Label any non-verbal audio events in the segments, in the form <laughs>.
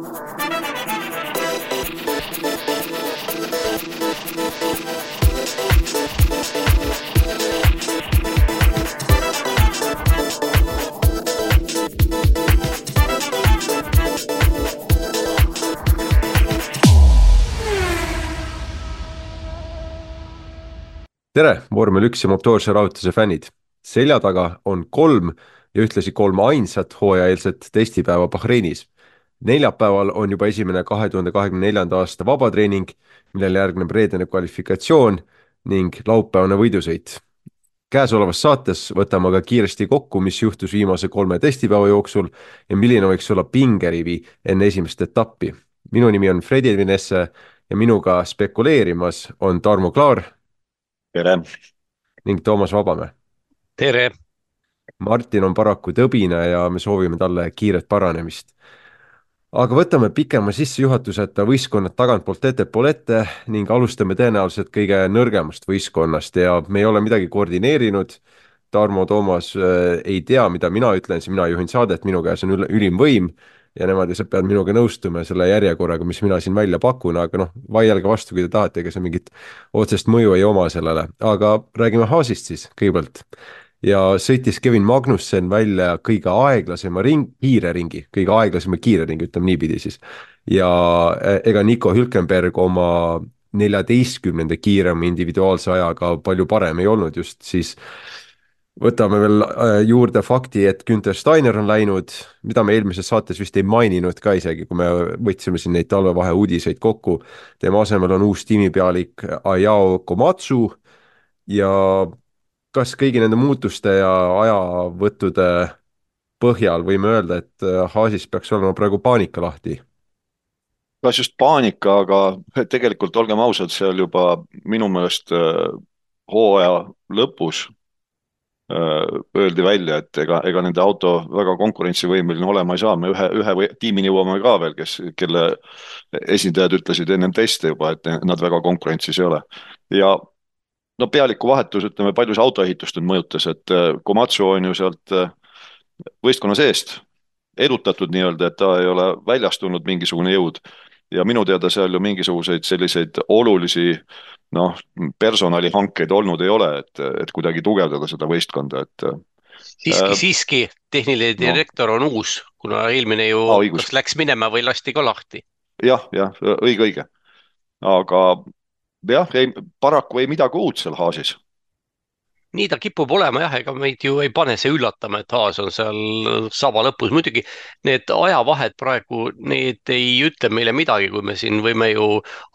tere, vormel üks ja motoorse rahutuse fännid. selja taga on kolm ja ühtlasi kolm ainsat hooajaeelset testipäeva Bahreinis. Neljapäeval on juba esimene kahe tuhande kahekümne neljanda aasta vabatreening, millele järgneb reedene kvalifikatsioon ning laupäevane võidusõit. käesolevas saates võtame aga kiiresti kokku, mis juhtus viimase kolme testipäeva jooksul ja milline võiks olla pingerivi enne esimest etappi. minu nimi on Fredi Vinesse ja minuga spekuleerimas on Tarmo Klaar tere! ning Toomas Vabamäe. tere! Martin on paraku tõbine ja me soovime talle kiiret paranemist. Aga võtame pikema sissejuhatuseta võistkonnad tagantpoolt ettepoole ette ning alustame tõenäoliselt kõige nõrgemast võistkonnast ja me ei ole midagi koordineerinud. Tarmo, Toomas äh, ei tea, mida mina ütlen, siis mina juhin saadet, minu käes on ülim võim ja nemad lihtsalt peavad minuga nõustuma selle järjekorraga, mis mina siin välja pakun, aga noh, vaielge vastu, kui te tahate, ega see mingit otsest mõju ei oma sellele, aga räägime Haasist siis kõigepealt. Ja sõitis Kevin Magnussen välja kõige aeglasema ring, kiire ringi, kõige aeglasema kiire ringi, ütleme niipidi siis. ja e, ega Nico Hülkenberg oma neljateistkümnenda kiirema individuaalse ajaga palju parem ei olnud just siis võtame veel äh, juurde fakti, et Günter Steiner on läinud, mida me eelmises saates vist ei maininud ka isegi, kui me võtsime siin neid talvevahe uudiseid kokku. tema asemel on uus tiimipealik Ayao Komatsu ja kas kõigi nende muutuste ja ajavõttude põhjal võime öelda, et äh, Haasis peaks olema praegu paanika lahti? kas just paanika, aga tegelikult olgem ausad, seal juba minu meelest äh, hooaja lõpus Äh, öeldi välja, et ega, ega nende auto väga konkurentsivõimeline olema ei saa, me ühe, ühe või tiimini jõuame ka veel, kes, kelle esindajad ütlesid ennem teste juba, et nad väga konkurentsis ei ole. ja no pealiku vahetus, ütleme, palju see autoehitust nüüd mõjutas, et äh, Komatsu on ju sealt äh, võistkonna seest edutatud nii-öelda, et ta ei ole väljast tulnud mingisugune jõud ja minu teada seal ju mingisuguseid selliseid olulisi noh, personalihankeid olnud ei ole, et, et kuidagi tugevdada seda võistkonda, et. siiski äh,, siiski tehniline direktor no. on uus, kuna eelmine ju ah, kas läks minema või lasti ka lahti ja,. jah, jah, õige, õige. aga jah, ei, paraku ei midagi uut seal Haasis. Nii ta kipub olema jah, ega meid ju ei pane see üllatama, et Haas on seal saba lõpus, muidugi need ajavahed praegu, need ei ütle meile midagi, kui me siin võime ju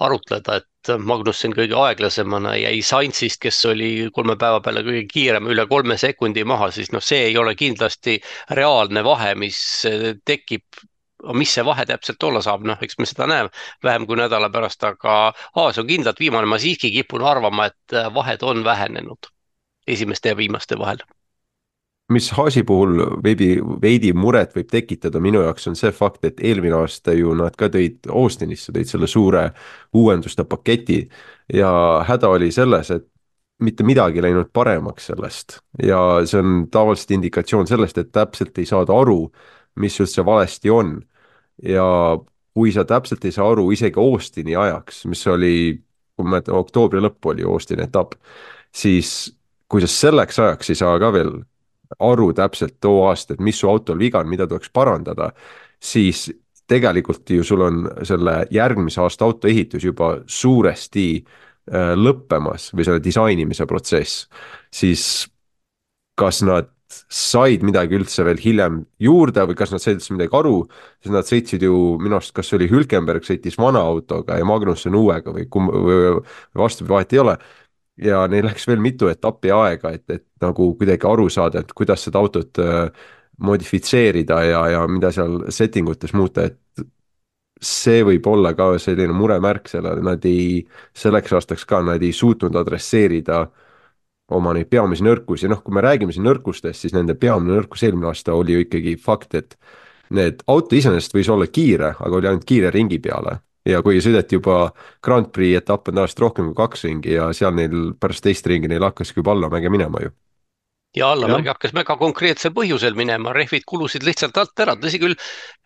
arutleda, et Magnussen kõige aeglasemana jäi Sainzist, kes oli kolme päeva peale kõige kiirem, üle kolme sekundi maha, siis noh, see ei ole kindlasti reaalne vahe, mis tekib mis see vahe täpselt olla saab, noh, eks me seda näeme vähem kui nädala pärast, aga Haas on kindlalt viimane, ma siiski kipun arvama, et vahed on vähenenud esimeste ja viimaste vahel. mis Haasi puhul veidi, veidi muret võib tekitada minu jaoks on see fakt, et eelmine aasta ju nad ka tõid Austinisse, tõid selle suure uuenduste paketi ja häda oli selles, et mitte midagi läinud paremaks sellest ja see on tavaliselt indikatsioon sellest, et täpselt ei saada aru, mis üldse valesti on. Ja kui sa täpselt ei saa aru isegi Austini ajaks, mis oli, kui ma mäletan, oktoobri lõpp oli Austini etapp, siis kui sa selleks ajaks ei saa ka veel aru täpselt too aasta, et mis su autol viga on, mida tuleks parandada, siis tegelikult ju sul on selle järgmise aasta auto ehitus juba suuresti äh, lõppemas või selle disainimise protsess, siis kas nad said midagi üldse veel hiljem juurde või kas nad said üldse midagi aru, sest nad sõitsid ju minu arust, kas oli Hülkenberg sõitis vana autoga ja Magnussen uuega või kum-, või vastupidi, vahet ei ole. Ja neil läks veel mitu etappi aega, et, et nagu kuidagi aru saada, et kuidas seda autot äh, modifitseerida ja, ja mida seal setting utes muuta, et see võib olla ka selline muremärk sellele, nad ei, selleks aastaks ka nad ei suutnud adresseerida oma neid peamisi nõrkusi, noh, kui me räägime siin nõrkustest, siis nende peamine nõrkus eelmine aasta oli ju ikkagi fakt, et need auto iseenesest võis olla kiire, aga oli ainult kiire ringi peale. Ja kui sõideti juba Grand Prix etappe tavaliselt rohkem kui kaks ringi ja seal neil pärast teist ringi neil hakkaski juba allamäge minema ju. ja Allamägi hakkas väga konkreetsel põhjusel minema, rehvid kulusid lihtsalt alt ära, tõsi küll,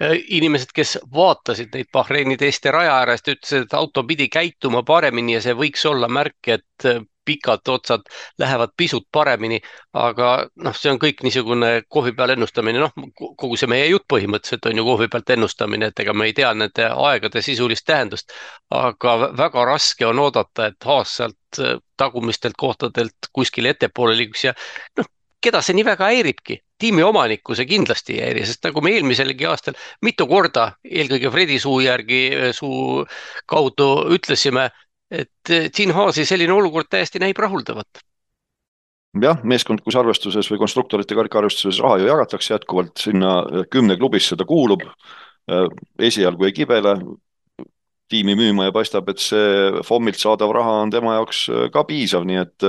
äh, inimesed, kes vaatasid neid Bahreini teste raja äärest, ütlesid, et auto pidi käituma paremini ja see võiks olla märk, et äh, pikad otsad lähevad pisut paremini. aga noh, see on kõik niisugune kohvi peal ennustamine, noh, kogu see meie jutt põhimõtteliselt on ju kohvi pealt ennustamine, et ega me ei tea nende aegade sisulist tähendust. aga väga raske on oodata, et Haas sealt äh, tagumistelt kohtadelt kuskile ettepoole liiguks ja noh, keda see nii väga häiribki, tiimi omanikku see kindlasti ei häiri, sest nagu me eelmiselgi aastal mitu korda, eelkõige Fredi suu järgi, suu kaudu ütlesime, et Gene Haasi selline olukord täiesti näib rahuldavat jah, meeskondlikus arvestuses või konstruktorite karikaarvestuses raha ju jagatakse jätkuvalt sinna kümne klubisse ta kuulub. esialgu ei kibele tiimi müüma ja paistab, et see FOM-ilt saadav raha on tema jaoks ka piisav, nii et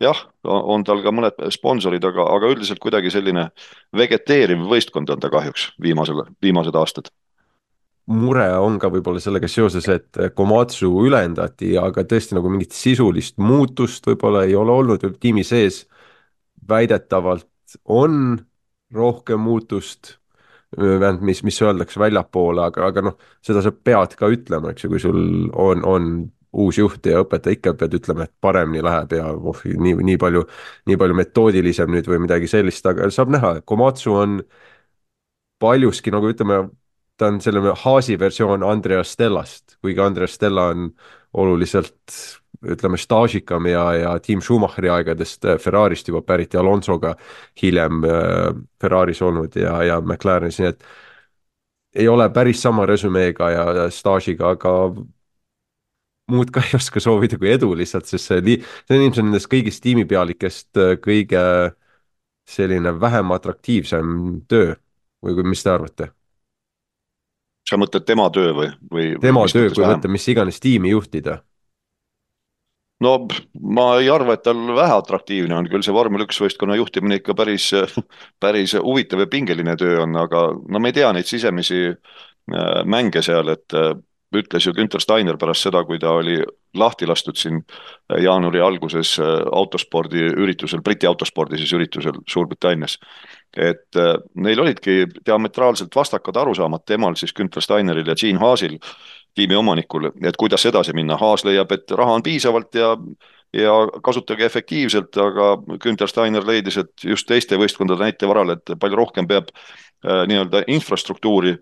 jah, on tal ka mõned sponsorid, aga, aga üldiselt kuidagi selline vegeteeriv võistkond on ta kahjuks viimasel, viimased aastad. Mure on ka võib-olla sellega seoses, et Komatsu ülendati, aga tõesti nagu mingit sisulist muutust võib-olla ei ole olnud tiimi sees. väidetavalt on rohkem muutust, vähemalt mis, mis öeldakse väljapoole, aga, aga noh, seda sa pead ka ütlema, eks ju, kui sul on, on uus juht ja õpetaja ikka pead ütlema, et paremini läheb ja oh, nii, nii palju, nii palju metoodilisem nüüd või midagi sellist, aga saab näha, Komatsu on paljuski nagu ütleme, ta on selle Haasi versioon Andreas Stellast, kuigi Andreas Stella on oluliselt ütleme, staažikam ja, ja Tim Schumacheri aegadest äh, Ferrarist juba pärit ja Alonsoga hiljem äh, Ferraris olnud ja, ja McLarenis, nii et ei ole päris sama resümeega ja, staažiga, aga muud ka ei oska soovida kui edu lihtsalt, sest see, see on ilmselt nendest kõigist tiimipealikest äh, kõige selline vähem atraktiivsem töö või mis te arvate? Sa mõtled tema töö või, või? tema töö, kui võtta mis iganes tiimi juhtida no ma ei arva, et tal vähe atraktiivne on, küll see vormel üks võistkonna juhtimine ikka päris, päris huvitav ja pingeline töö on, aga no me ei tea neid sisemisi äh, mänge seal, et äh, ütles ju Günter Steiner pärast seda, kui ta oli lahti lastud siin äh, jaanuari alguses äh, autospordi üritusel, Briti autospordi siis üritusel Suurbritannias. et äh, neil olidki diametraalselt vastakad arusaamad temal siis Günter Steineril ja Gene Haasil, tiimi omanikul, et kuidas edasi minna. Haas leiab, et raha on piisavalt ja ja kasutage efektiivselt, aga Günter Steiner leidis, et just teiste võistkondade näite varal, et palju rohkem peab nii-öelda infrastruktuuri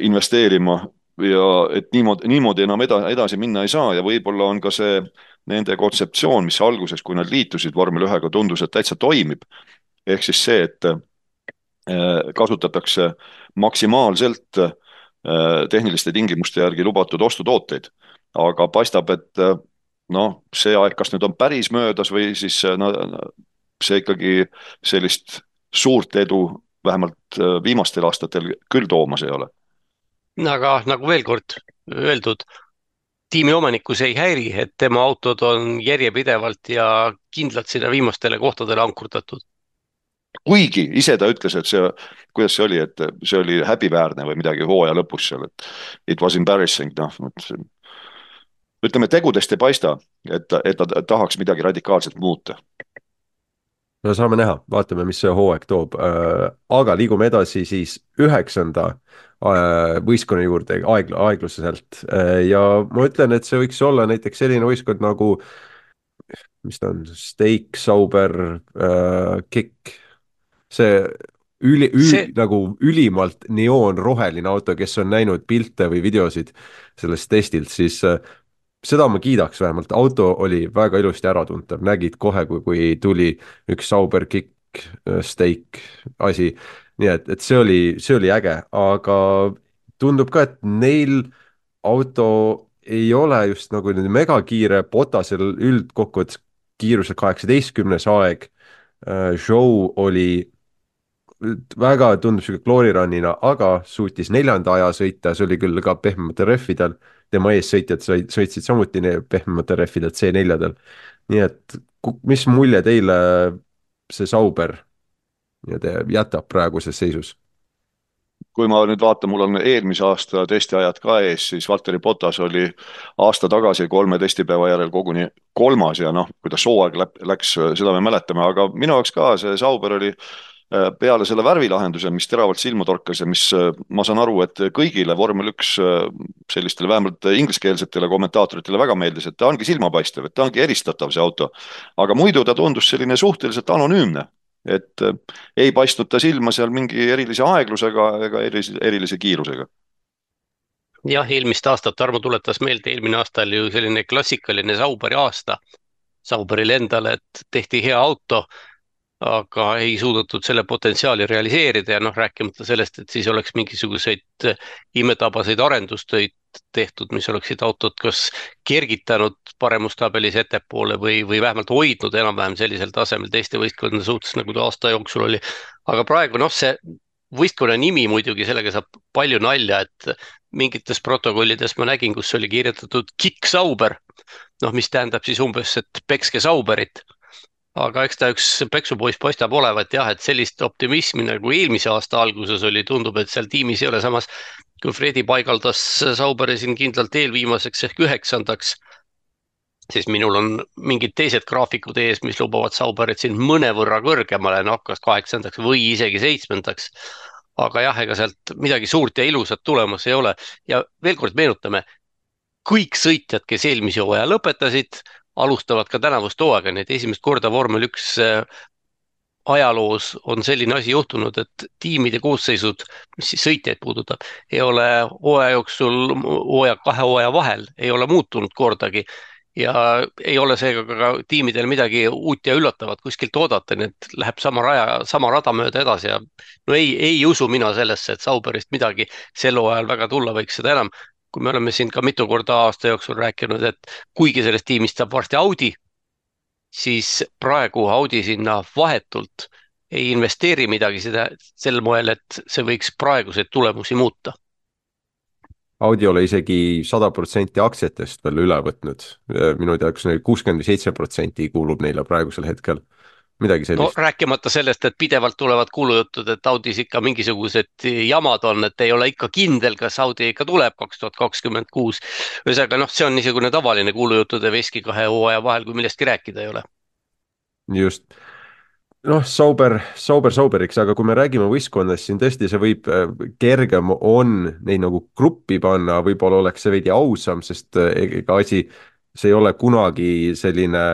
investeerima ja et niimoodi, niimoodi enam eda, edasi minna ei saa ja võib-olla on ka see nende kontseptsioon, mis alguses, kui nad liitusid vormel ühega, tundus, et täitsa toimib. ehk siis see, et äh, kasutatakse maksimaalselt äh, tehniliste tingimuste järgi lubatud ostutooteid, aga paistab, et äh, noh, see aeg, kas nüüd on päris möödas või siis no, see ikkagi sellist suurt edu vähemalt viimastel aastatel küll toomas ei ole aga nagu veel kord öeldud, tiimi omanikku see ei häiri, et tema autod on järjepidevalt ja kindlalt sinna viimastele kohtadele ankurdatud. kuigi ise ta ütles, et see, kuidas see oli, et see oli häbiväärne või midagi hooaja lõpus seal, et it was embarrassing, noh, ütleme tegudest ei paista, et, et ta tahaks midagi radikaalselt muuta no saame näha, vaatame, mis see hooaeg toob. Äh, aga liigume edasi siis üheksanda äh, võistkonna juurde aeg, aeglaselt äh, ja ma ütlen, et see võiks olla näiteks selline võistkond nagu, mis ta on, Steak, Sauber Kick, see üli, üli see... nagu ülimalt neoonroheline auto, kes on näinud pilte või videosid sellest testilt, siis seda ma kiidaks vähemalt, auto oli väga ilusti äratuntav, nägid kohe, kui, kui tuli üks Sauber Kick äh, Steak asi. nii et, et see oli, see oli äge, aga tundub ka, et neil auto ei ole just nagu megakiire, Botasel üldkokkuvõttes kiirusel kaheksateistkümnes aeg. Äh, oli väga tundub sihuke glory run'ina, aga suutis neljanda aja sõita, see oli küll ka pehmematel rehvidel tema eessõitjad sõitsid samuti pehmematel rehvidel C4-del. nii et mis mulje teile see Sauber nii-öelda jätab praeguses seisus? kui ma nüüd vaatan, mul on eelmise aasta testiajad ka ees, siis Valteri Potas oli aasta tagasi kolme testipäeva järel koguni kolmas ja noh, kuidas hooaeg läks, seda me mäletame, aga minu jaoks ka see Sauber oli peale selle värvilahenduse, mis teravalt silma torkas ja mis äh, ma saan aru, et kõigile vormel üks äh, sellistele vähemalt ingliskeelsetele kommentaatoritele väga meeldis, et ta ongi silmapaistev, et ta ongi eristatav, see auto. aga muidu ta tundus selline suhteliselt anonüümne, et ei paistnud ta silma seal mingi erilise aeglusega ega erilise, erilise kiirusega jah, eelmist aastat Tarmo tuletas meelde, eelmine aasta oli ju selline klassikaline Sauberi aasta. Sauberil endal, et tehti hea auto aga ei suudetud selle potentsiaali realiseerida ja noh, rääkimata sellest, et siis oleks mingisuguseid imetabaseid arendustöid tehtud, mis oleksid autot kas kergitanud paremustabelis ettepoole või, või vähemalt hoidnud enam-vähem sellisel tasemel teiste võistkondade suhtes, nagu ta aasta jooksul oli. aga praegu noh, see võistkonna nimi muidugi, sellega saab palju nalja, et mingites protokollides ma nägin, kus oli kirjutatud Kick Sauber, noh, mis tähendab siis umbes, et pekske Sauberit aga eks ta üks peksupoiss paistab olevat jah, et sellist optimismi nagu eelmise aasta alguses oli, tundub, et seal tiimis ei ole, samas kui Fredi paigaldas Sauberi siin kindlalt eelviimaseks ehk üheksandaks, siis minul on mingid teised graafikud ees, mis lubavad Sauberit siin mõnevõrra kõrgemale, noh, kas kaheksandaks või isegi seitsmendaks. aga jah, ega sealt midagi suurt ja ilusat tulemas ei ole ja veel kord meenutame, kõik sõitjad, kes eelmise hooaja lõpetasid, alustavad ka tänavust hooaega, nii et esimest korda vormel üks äh, ajaloos on selline asi juhtunud, et tiimide koosseisud, mis siis sõitjaid puudutab, ei ole hooaja jooksul, hooaja kahe hooaja vahel ei ole muutunud kordagi. ja ei ole seega ka tiimidel midagi uut ja üllatavat kuskilt oodata, nii et läheb sama raja, sama rada mööda edasi ja no ei, ei usu mina sellesse, et Sauberist midagi sel hooajal väga tulla võiks, seda enam kui me oleme siin ka mitu korda aasta jooksul rääkinud, et kuigi sellest tiimist saab varsti Audi, siis praegu Audi sinna vahetult ei investeeri midagi seda sel moel, et see võiks praeguseid tulemusi muuta. Audi ole isegi sada protsenti aktsiatest veel üle võtnud, minu teadeks kuuskümmend või seitse protsenti kuulub neile praegusel hetkel midagi sellist no,. rääkimata sellest, et pidevalt tulevad kuulujutud, et Audis ikka mingisugused jamad on, et ei ole ikka kindel, kas Audi ikka tuleb kaks tuhat kakskümmend kuus. ühesõnaga noh, see on niisugune tavaline kuulujuttude veski kahe hooaja vahel, kui millestki rääkida ei ole. just noh, Sauber, Sauber Sauberiks, aga kui me räägime võistkonnast, siin tõesti see võib, äh, kergem on neid nagu gruppi panna, võib-olla oleks see veidi ausam, sest äh, ega asi, see ei ole kunagi selline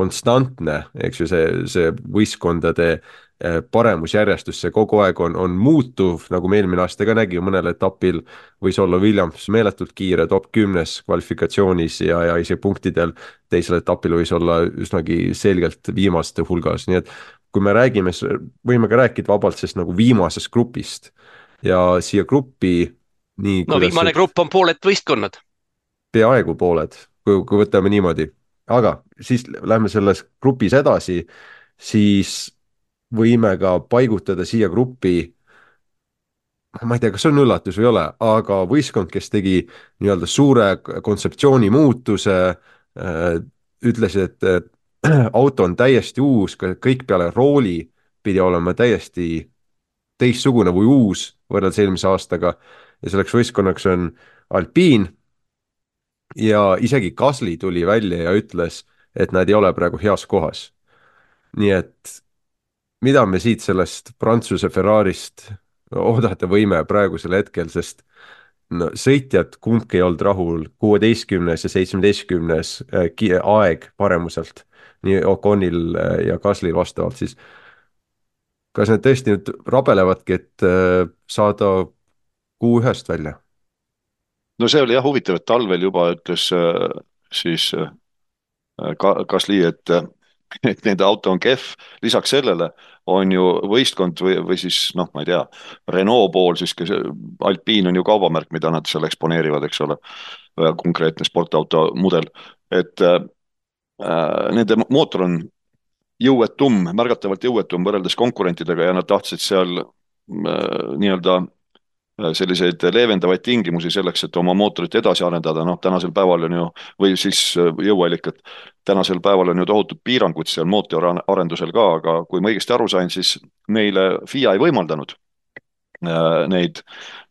konstantne, eks ju, see, see võistkondade eh, paremusjärjestus, see kogu aeg on, on muutuv, nagu me eelmine aasta ka nägime, mõnel etapil võis olla Williams meeletult kiire top kümnes kvalifikatsioonis ja, ja isegi punktidel, teisel etapil võis olla üsnagi selgelt viimaste hulgas, nii et kui me räägime, võime ka rääkida vabalt sellest nagu viimasest grupist ja siia gruppi nii no viimane grupp on pooled võistkonnad. peaaegu pooled, kui, kui võtame niimoodi aga siis lähme selles grupis edasi, siis võime ka paigutada siia gruppi ma ei tea, kas see on üllatus või ei ole, aga võistkond, kes tegi nii-öelda suure kontseptsiooni muutuse äh,, ütlesid, et <clears throat> auto on täiesti uus, kõik peale rooli pidi olema täiesti teistsugune või uus võrreldes eelmise aastaga. Ja selleks võistkonnaks on Alpine ja isegi Gasly tuli välja ja ütles, et nad ei ole praegu heas kohas. nii et mida me siit sellest Prantsuse Ferrarist oodata võime praegusel hetkel, sest no sõitjad kumbki ei olnud rahul, kuueteistkümnes ja seitsmeteistkümnes äh, aeg paremuselt, nii Oconil äh, ja Gaslil vastavalt siis. kas need tõesti nüüd rabelevadki, et äh, saada kuu ühest välja? No see oli jah huvitav, et talvel juba ütles äh, siis äh, ka-, Gasly, et <laughs> et nende auto on kehv, lisaks sellele on ju võistkond või, või siis noh, ma ei tea, Renault pool siis, kes Alpine on ju kaubamärk, mida nad seal eksponeerivad, eks ole, konkreetne sportauto mudel, et äh, nende mootor on jõuetum, märgatavalt jõuetum võrreldes konkurentidega ja nad tahtsid seal äh, nii-öelda Äh, selliseid leevendavaid tingimusi selleks, et oma mootorit edasi arendada, noh, tänasel päeval on ju, või siis äh, jõuallikad, tänasel päeval on ju tohutud piirangud seal mootoriarendusel ka, aga kui ma õigesti aru sain, siis neile FIA ei võimaldanud Äh, neid,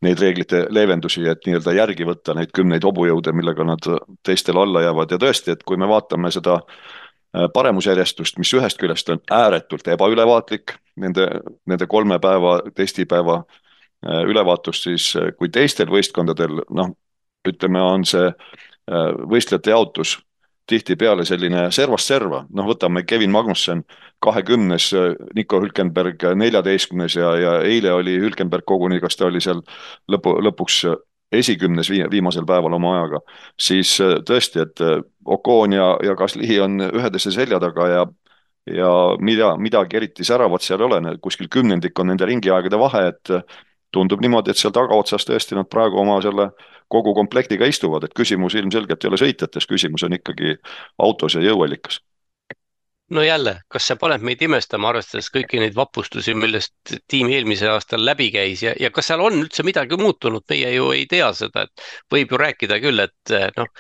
neid reeglite leevendusi, et nii-öelda järgi võtta neid kümneid hobujõude, millega nad teistele alla jäävad. Ja tõesti, et kui me vaatame seda äh, paremusjärjestust, mis ühest küljest on ääretult ebaülevaatlik, nende, nende kolme päeva, testipäeva äh, ülevaatust, siis kui teistel võistkondadel, noh, ütleme, on see võistlejate jaotus tihtipeale selline servast serva, noh, võtame Kevin Magnussen kahekümnes, Nico Hülkenberg neljateistkümnes ja, ja eile oli Hülkenberg koguni, kas ta oli seal lõpu, lõpuks esikümnes viimasel päeval oma ajaga, siis äh, tõesti, et äh, Ocon ja, ja Gasly on üheteise selja taga ja ja mida, midagi eriti säravat seal ei ole, kuskil kümnendik on nende ringiaegade vahe, et äh, tundub niimoodi, et seal tagaotsas tõesti nad praegu oma selle kogu komplektiga istuvad, et küsimus ilmselgelt ei ole sõitjates, küsimus on ikkagi autos ja jõuallikas no jälle, kas see paneb meid imestama, arvestades kõiki neid vapustusi, millest tiim eelmisel aastal läbi käis ja, ja kas seal on üldse midagi muutunud, meie ju ei tea seda, et võib ju rääkida küll, et noh,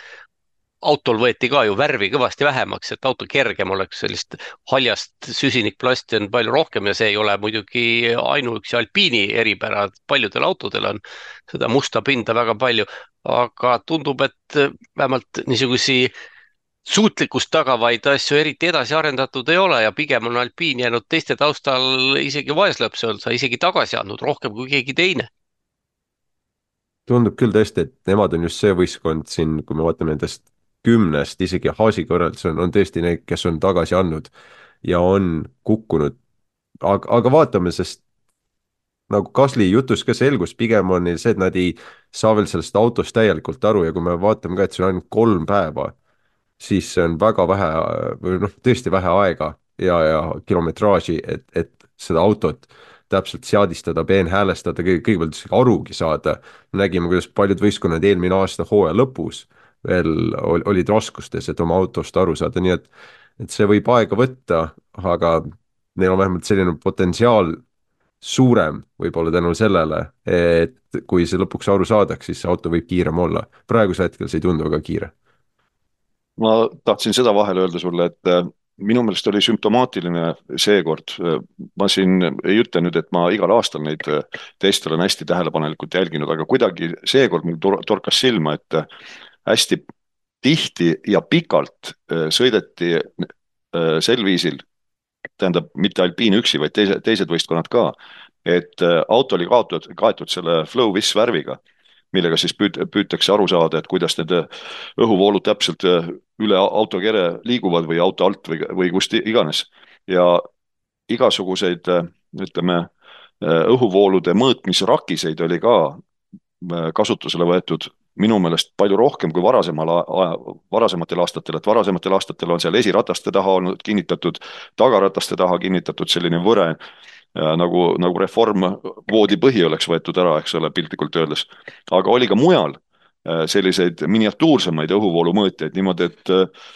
autol võeti ka ju värvi kõvasti vähemaks, et auto kergem oleks, sellist haljast süsinikplasti on palju rohkem ja see ei ole muidugi ainuüksi alpiini eripära, paljudel autodel on seda musta pinda väga palju, aga tundub, et vähemalt niisuguseid suutlikkust tagavaid asju eriti edasi arendatud ei ole ja pigem on alpiin jäänud teiste taustal isegi vaeslapse olnud, isegi tagasi andnud rohkem kui keegi teine. tundub küll tõesti, et nemad on just see võistkond siin, kui me vaatame nendest kümnest, isegi Haasi kõrvaldus on, tõesti need, kes on tagasi andnud ja on kukkunud. aga, aga vaatame, sest nagu Kasli jutus ka selgus, pigem on neil see, et nad ei saa veel sellest autost täielikult aru ja kui me vaatame ka, et see on ainult kolm päeva siis see on väga vähe või noh, tõesti vähe aega ja, ja kilometraaži, et, et seda autot täpselt seadistada, peenhäälestada, kõigepealt arugi saada. nägime, kuidas paljud võistkonnad eelmine aasta hooaja lõpus veel olid raskustes, et oma autost aru saada, nii et, et see võib aega võtta, aga neil on vähemalt selline potentsiaal suurem võib-olla tänu sellele, et kui see lõpuks aru saadaks, siis see auto võib kiirem olla. praegusel hetkel see ei tundu väga kiire ma tahtsin seda vahele öelda sulle, et äh, minu meelest oli sümptomaatiline seekord, äh, ma siin ei ütle nüüd, et ma igal aastal neid äh, teste olen hästi tähelepanelikult jälginud, aga kuidagi seekord mul torkas silma, et hästi tihti ja pikalt sõideti sel viisil, tähendab, mitte alpiin üksi, vaid teise, teised võistkonnad ka, et auto oli kaotatud, kaetud selle Flow-Vis värviga millega siis püüd-, püütakse aru saada, et kuidas need õhuvoolud täpselt üle autokere liiguvad või auto alt või, või kust iganes. ja igasuguseid, ütleme, õhuvoolude mõõtmisrakiseid oli ka äh, kasutusele võetud minu meelest palju rohkem kui varasemal, varasematel aastatel, et varasematel aastatel on seal esirataste taha olnud kinnitatud, tagarataste taha kinnitatud selline võre nagu, nagu reform voodipõhi oleks võetud ära, eks ole, piltlikult öeldes. aga oli ka mujal Äh, selliseid miniatuursemaid õhuvoolu mõõtjaid niimoodi, et äh,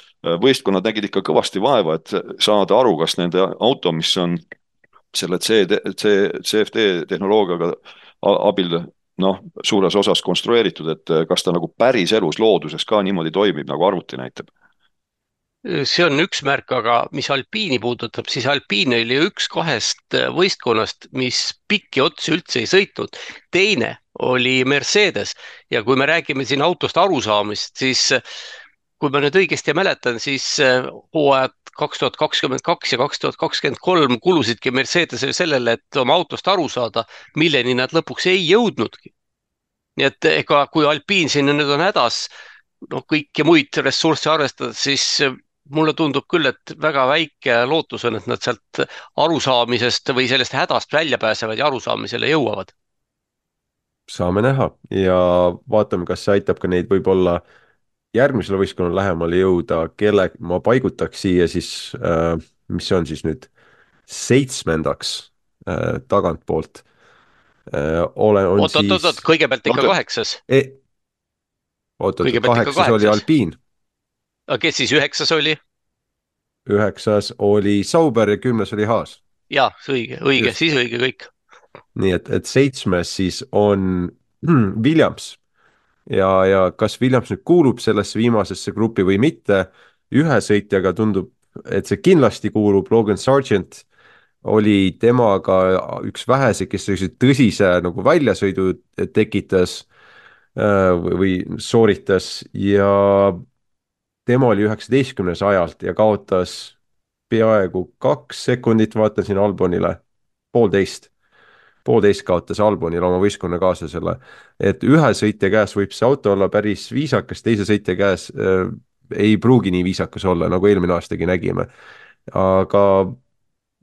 võistkonnad nägid ikka kõvasti vaeva, et saada aru, kas nende auto, mis on selle C, C, CFD tehnoloogiaga abil noh, suures osas konstrueeritud, et äh, kas ta nagu päriselus looduses ka niimoodi toimib, nagu arvuti näitab see on üks märk, aga mis alpiini puudutab, siis alpiin oli üks kahest võistkonnast, mis pikki otsi üldse ei sõitnud. teine oli Mercedes ja kui me räägime siin autost arusaamist, siis kui ma nüüd õigesti mäletan, siis hooajad kaks tuhat kakskümmend kaks ja kaks tuhat kakskümmend kolm kulusidki Mercedesele sellele, et oma autost aru saada, milleni nad lõpuks ei jõudnudki. nii et ega kui alpiin siin nüüd on hädas, noh, kõiki muid ressursse arvestades, siis mulle tundub küll, et väga väike lootus on, et nad sealt arusaamisest või sellest hädast välja pääsevad ja arusaamisele jõuavad. saame näha ja vaatame, kas see aitab ka neid võib-olla järgmisele võistkonnale lähemale jõuda, kelle ma paigutaks siia siis äh,, mis see on siis nüüd, seitsmendaks äh, tagantpoolt äh,. olen, on oot, siis. oot-oot-oot, kõigepealt ikka kaheksas e.... oot-oot, kaheksas oli alpiin aga kes siis üheksas oli? üheksas oli Sauber ja kümnes oli Haas. ja, õige, õige, siis õige kõik. nii et, et seitsmes siis on hmm, Williams ja, ja kas Williams nüüd kuulub sellesse viimasesse gruppi või mitte, ühe sõitjaga tundub, et see kindlasti kuulub, Logan Sargent oli temaga üks väheseid, kes sellise tõsise nagu väljasõidu tekitas äh, või sooritas ja tema oli üheksateistkümnes ajalt ja kaotas peaaegu kaks sekundit, vaatan siin Albonile, poolteist poolteist kaotas Albonil oma võistkonnakaaslasele. et ühe sõitja käes võib see auto olla päris viisakas, teise sõitja käes äh, ei pruugi nii viisakas olla, nagu eelmine aastagi nägime. aga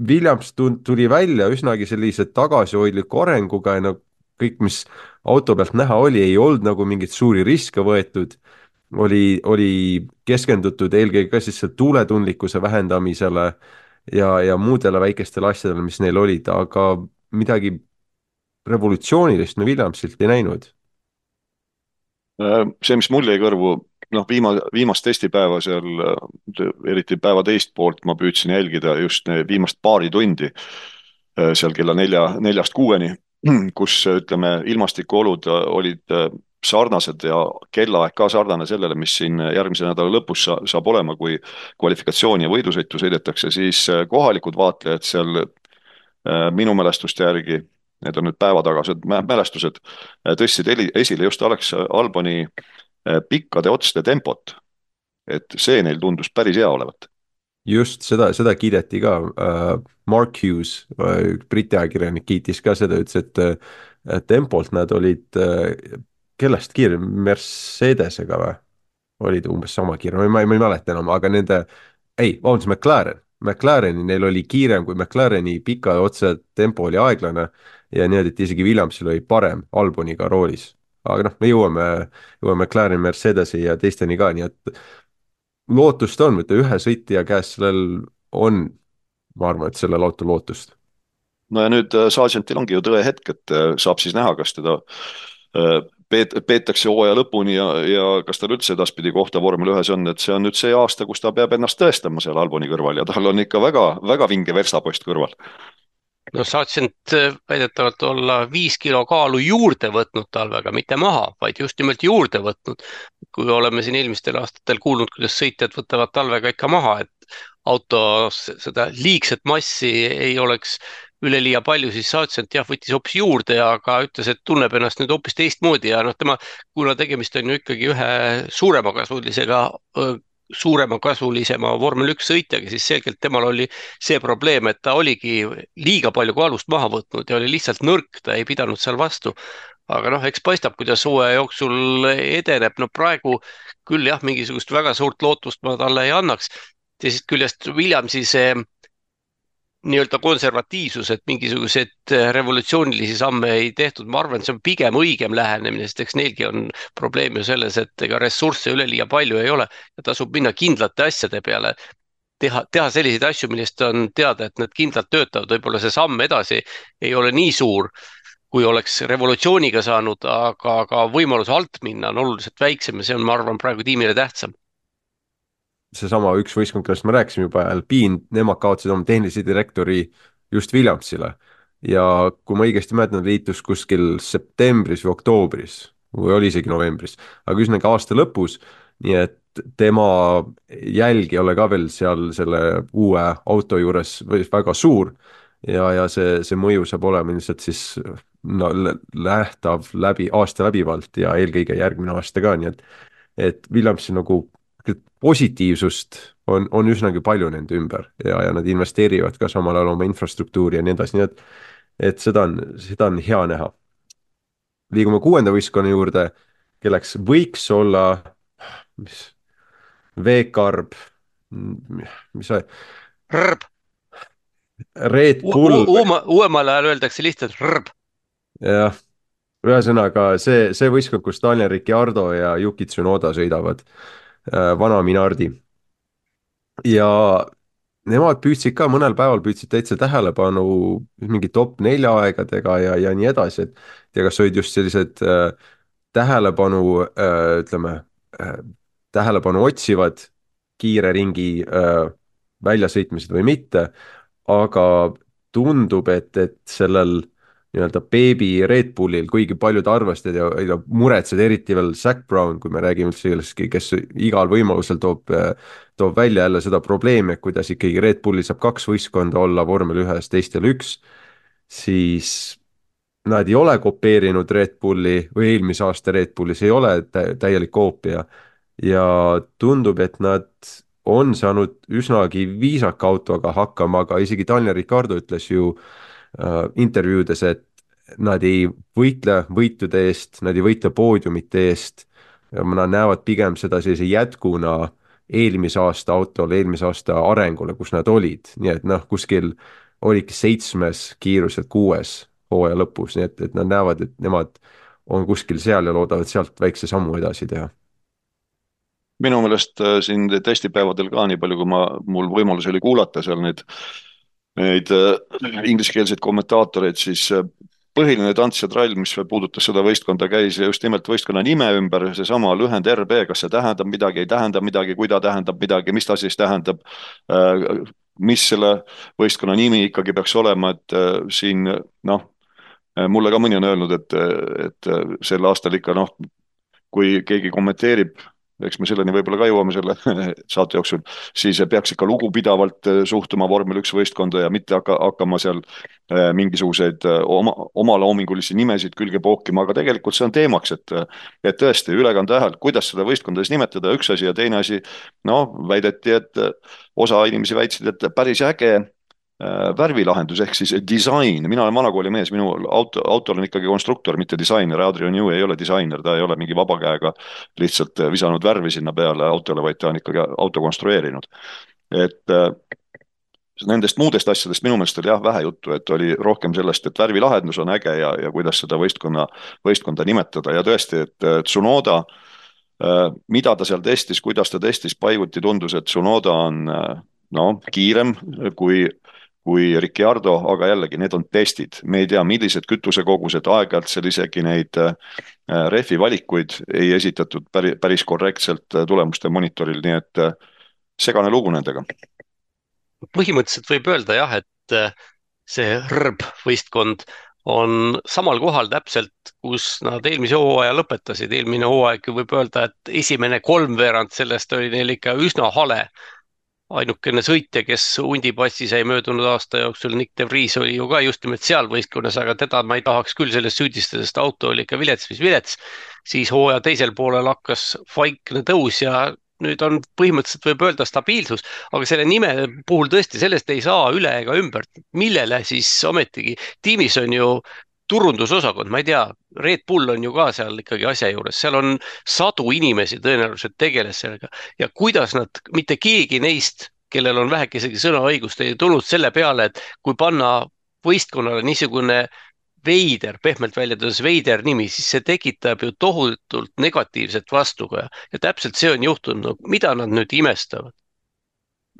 Williams tuli välja üsnagi sellise tagasihoidliku arenguga ja no kõik, mis auto pealt näha oli, ei olnud nagu mingeid suuri riske võetud. oli, oli keskendutud eelkõige ka siis tuuletundlikkuse vähendamisele ja, ja muudele väikestele asjadele, mis neil olid, aga midagi revolutsioonilist me Williamsilt ei näinud. Äh, see, mis mul jäi kõrvu, noh, viima-, viimast testipäeva seal, äh, eriti päeva teist poolt ma püüdsin jälgida just viimast paari tundi äh, seal kella nelja, neljast kuueni, <clears throat> kus ütleme, ilmastikuolud olid sarnased ja kellaaeg ka sarnane sellele, mis siin järgmise nädala lõpus sa, saab olema, kui kvalifikatsiooni ja võidusõitu sõidetakse, siis kohalikud vaatlejad seal minu mälestuste järgi need on nüüd päevatagased mälestused, äh, tõstsid esile just Alex Alboni äh, pikkade otste tempot. et see neil tundus päris hea olevat. just seda, seda kiideti ka uh,, Mark Hughes Briti ajakirjanik kiitis ka seda, ütles, et tempolt nad olid kellest kiirem, Mercedesega või? olid umbes sama kiire, ma ei, ma ei mäleta enam, aga nende, ei, vabandust, McLaren McLareni, neil oli kiirem kui McLareni pika otse tempo oli aeglane ja niimoodi, et isegi Williamsil oli parem Alboniga roolis. aga noh, me jõuame, jõuame McLaren, Mercedesi ja teisteni ka, nii et lootust on, mitte ühe sõitja käes sellel on, ma arvan, et sellel autol lootust. no ja nüüd äh, Sargentil ongi ju tõehetk, et äh, saab siis näha, kas teda äh, peet-, peetakse hooaja lõpuni ja, ja kas tal üldse edaspidi kohta vormel ühes on, et see on nüüd see aasta, kus ta peab ennast tõestama seal Alboni kõrval ja tal on ikka väga, väga vinge verstapost kõrval. No Sargent äh, väidetavalt olla viis kilo kaalu juurde võtnud talvega, mitte maha, vaid just nimelt juurde võtnud. kui oleme siin eelmistel aastatel kuulnud, kuidas sõitjad võtavad talvega ikka maha, et autos seda liigset massi ei oleks üleliia palju, siis Sargent jah, võttis hoopis juurde, aga ütles, et tunneb ennast nüüd hoopis teistmoodi ja noh, tema, kuna tegemist on ju ikkagi ühe suuremakasulisega suuremakasulisema vormel üks sõitjaga, siis selgelt temal oli see probleem, et ta oligi liiga palju kaalust maha võtnud ja oli lihtsalt nõrk, ta ei pidanud seal vastu. aga noh, eks paistab, kuidas hooaja jooksul edeneb, no praegu küll jah, mingisugust väga suurt lootust ma talle ei annaks. teisest küljest Williamsi see nii-öelda konservatiivsus, et mingisuguseid äh, revolutsioonilisi samme ei tehtud, ma arvan, et see on pigem õigem lähenemine, sest eks neilgi on probleem ju selles, et ega ressursse üleliia palju ei ole ja tasub minna kindlate asjade peale. teha, teha selliseid asju, millest on teada, et need kindlalt töötavad, võib-olla see samm edasi ei ole nii suur, kui oleks revolutsiooniga saanud, aga, aga võimalus alt minna on oluliselt väiksem ja see on, ma arvan, praegu tiimile tähtsam seesama üks võistkond, kellest me rääkisime juba, Alpine, nemad kaotasid oma tehnilise direktori just Williamsile. ja kui ma õigesti mäletan, liitus kuskil septembris või oktoobris või oli isegi novembris, aga ühesõnaga aasta lõpus, nii et tema jälg ei ole ka veel seal selle uue auto juures väga suur ja, ja see, see mõju saab olema ilmselt siis no lähtav läbi, aasta läbivalt ja eelkõige järgmine aasta ka, nii et et Williamsi nagu positiivsust on, on üsnagi palju nende ümber ja, ja nad investeerivad ka samal ajal oma infrastruktuuri ja nii edasi, nii et, et seda on, seda on hea näha. liigume kuuenda võistkonna juurde, kelleks võiks olla, mis, V-karb, mis see. Rõrb. Red Bull. uuemal ajal öeldakse lihtsalt rõrb. jah, ühesõnaga see, see võistkond, kus Daniel Ricciardo ja Yuki Tsunoda sõidavad vana Minardi. ja nemad püüdsid ka mõnel päeval püüdsid täitsa tähelepanu mingi top nelja aegadega ja, ja nii edasi, et ja kas olid just sellised äh, tähelepanu äh,, ütleme äh,, tähelepanu otsivad kiire ringi äh, väljasõitmised või mitte, aga tundub, et, et sellel nii-öelda beebi Red Bullil, kuigi paljud arvasid ja, ja muretsesid, eriti veel Zac Brown, kui me räägime üldse sellest, kes igal võimalusel toob, toob välja jälle seda probleemi, et kuidas ikkagi Red Bullil saab kaks võistkonda olla vormel ühes, teistel üks, siis nad ei ole kopeerinud Red Bulli või eelmise aasta Red Bullis ei ole täielik koopia. Ja tundub, et nad on saanud üsnagi viisaka autoga hakkama, aga isegi Daniel Ricardo ütles ju äh, intervjuudes, et nad ei võitle võitude eest, nad ei võitle poodiumite eest. Nad näevad pigem seda sellise jätkuna eelmise aasta autole, eelmise aasta arengule, kus nad olid, nii et noh, kuskil olidki seitsmes kiiruselt kuues hooaja lõpus, nii et, et nad näevad, et nemad on kuskil seal ja loodavad sealt väikse sammu edasi teha. Minu meelest äh, siin testipäevadel ka, nii palju kui ma, mul võimalus oli kuulata seal neid, neid äh, ingliskeelseid kommentaatoreid, siis äh, põhiline tants ja trall, mis puudutas seda võistkonda, käis just nimelt võistkonna nime ümber, seesama lühend RB, kas see tähendab midagi, ei tähenda midagi, kui ta tähendab midagi, mis ta siis tähendab, mis selle võistkonna nimi ikkagi peaks olema, et siin noh, mulle ka mõni on öelnud, et, et sel aastal ikka noh, kui keegi kommenteerib eks me selleni võib-olla ka jõuame selle <laughs> saate jooksul, siis peaks ikka lugupidavalt äh, suhtuma vormel üks võistkonda ja mitte hakka, hakkama seal äh, mingisuguseid äh, oma, omaloomingulisi nimesid külge pookima, aga tegelikult see on teemaks, et et tõesti, ülekande ajal, kuidas seda võistkonda siis nimetada, üks asi ja teine asi, noh, väideti, et osa inimesi väitsid, et päris äge värvilahendus ehk siis disain, mina olen vanakooli mees, minu auto, autol on ikkagi konstruktor, mitte disainer, Adrian Newey ei ole disainer, ta ei ole mingi vaba käega lihtsalt visanud värvi sinna peale autole, vaid ta on ikkagi auto konstrueerinud. et äh, nendest muudest asjadest minu meelest oli jah vähe juttu, et oli rohkem sellest, et värvilahendus on äge ja, ja kuidas seda võistkonna, võistkonda nimetada. Ja tõesti, et Tsunoda mida ta seal testis, kuidas ta testis, paiguti tundus, et Tsunoda on no kiirem kui kui Ricciardo, aga jällegi, need on testid, me ei tea, millised kütusekogused, aeg-ajalt seal isegi neid äh, rehvi valikuid ei esitatud päris, päris korrektselt äh, tulemuste monitoril, nii et äh, segane lugu nendega. põhimõtteliselt võib öelda jah, et see RB võistkond on samal kohal täpselt, kus nad eelmise hooaja lõpetasid, eelmine hooaeg võib öelda, et esimene kolmveerand sellest oli neil ikka üsna hale ainukene sõitja, kes hundipassi sai möödunud aasta jooksul, Nick de Vries oli ju ka just nimelt seal võistkonnas, aga teda ma ei tahaks küll sellest süüdistada, sest auto oli ikka vilets, mis vilets. siis hooaja teisel poolel hakkas vaikne tõus ja nüüd on põhimõtteliselt võib öelda stabiilsus, aga selle nime puhul tõesti sellest ei saa üle ega ümber, millele siis ometigi? Tiimis on ju turundusosakond, ma ei tea, Red Bull on ju ka seal ikkagi asja juures, seal on sadu inimesi tõenäoliselt tegeles sellega. Ja kuidas nad, mitte keegi neist, kellel on vähekesegi sõnaõigust, ei tulnud selle peale, et kui panna võistkonnale niisugune veider, pehmelt väljendades veider nimi, siis see tekitab ju tohutult negatiivset vastukaja ja täpselt see on juhtunud. No,, mida nad nüüd imestavad?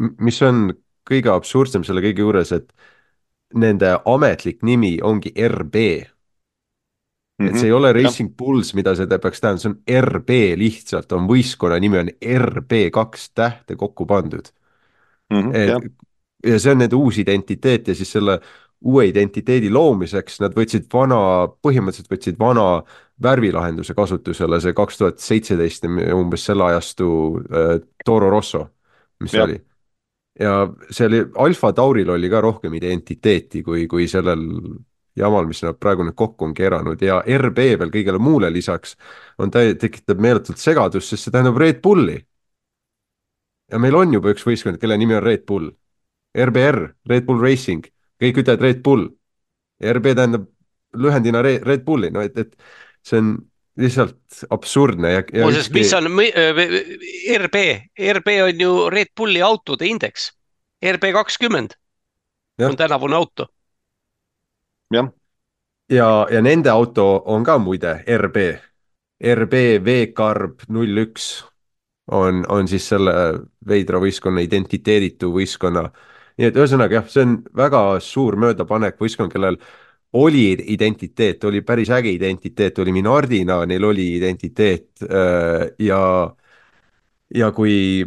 mis on kõige absurdsem selle kõige juures, et nende ametlik nimi ongi RB mm. -hmm. et see ei ole Racing ja. Bulls, mida see peaks tähendama, see on RB lihtsalt, on võistkonna nimi on RB kaks tähte kokku pandud mm. -hmm, et ja. ja see on nende uus identiteet ja siis selle uue identiteedi loomiseks nad võtsid vana, põhimõtteliselt võtsid vana värvilahenduse kasutusele, see kaks tuhat seitseteist umbes selle ajastu äh, Toro Rosso, mis ja. oli ja see oli, Alfa Tauril oli ka rohkem identiteeti kui, kui sellel jamal, mis nad praegu nüüd kokku on keeranud ja RB veel kõigele muule lisaks on tä-, tekitab meeletult segadust, sest see tähendab Red Bulli. ja meil on juba üks võistkond, kelle nimi on Red Bull. RBR, Red Bull Racing, kõik ütlevad Red Bull. RB tähendab lühendina Red Bulli, no et, et see on lihtsalt absurdne ja, ja. muuseas, mis on RB, RB on ju Red Bulli autode indeks, RB kakskümmend on tänavune auto. jah. ja, ja, ja nende auto on ka muide RB, RB V-karb null üks on, on siis selle veidra võistkonna identiteeditu võistkonna. nii et ühesõnaga jah, see on väga suur möödapanek võistkond, kellel oli identiteet, oli päris äge identiteet, oli Minardina, neil oli identiteet äh, ja, ja kui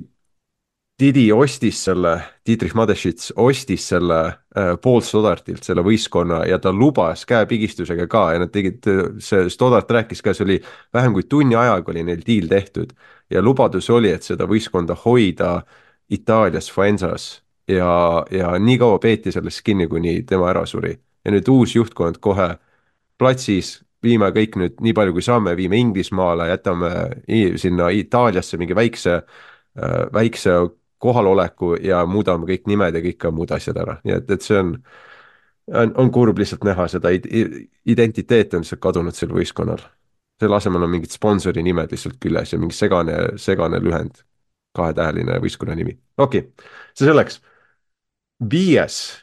Didi ostis selle, Dietrich Mateschitz ostis selle äh, Paul Stoddartilt, selle võistkonna ja ta lubas käepigistusega ka ja nad tegid, see Stoddart rääkis ka, see oli vähem kui tunni ajaga oli neil diil tehtud. ja lubadus oli, et seda võistkonda hoida Itaalias Faensas ja, ja nii kaua peeti sellest kinni, kuni tema ära suri. Ja nüüd uus juhtkond kohe platsis, viime kõik nüüd nii palju, kui saame, viime Inglismaale, jätame sinna Itaaliasse mingi väikse, äh, väikse kohaloleku ja muudame kõik nimed ja kõik muud asjad ära, nii et, et see on, on, on kurb lihtsalt näha seda identiteeti on lihtsalt kadunud sel võistkonnal. selle asemel on mingid sponsori nimed lihtsalt küljes ja mingi segane, segane lühend, kahetäheline võistkonna nimi, okei okay., see selleks. viies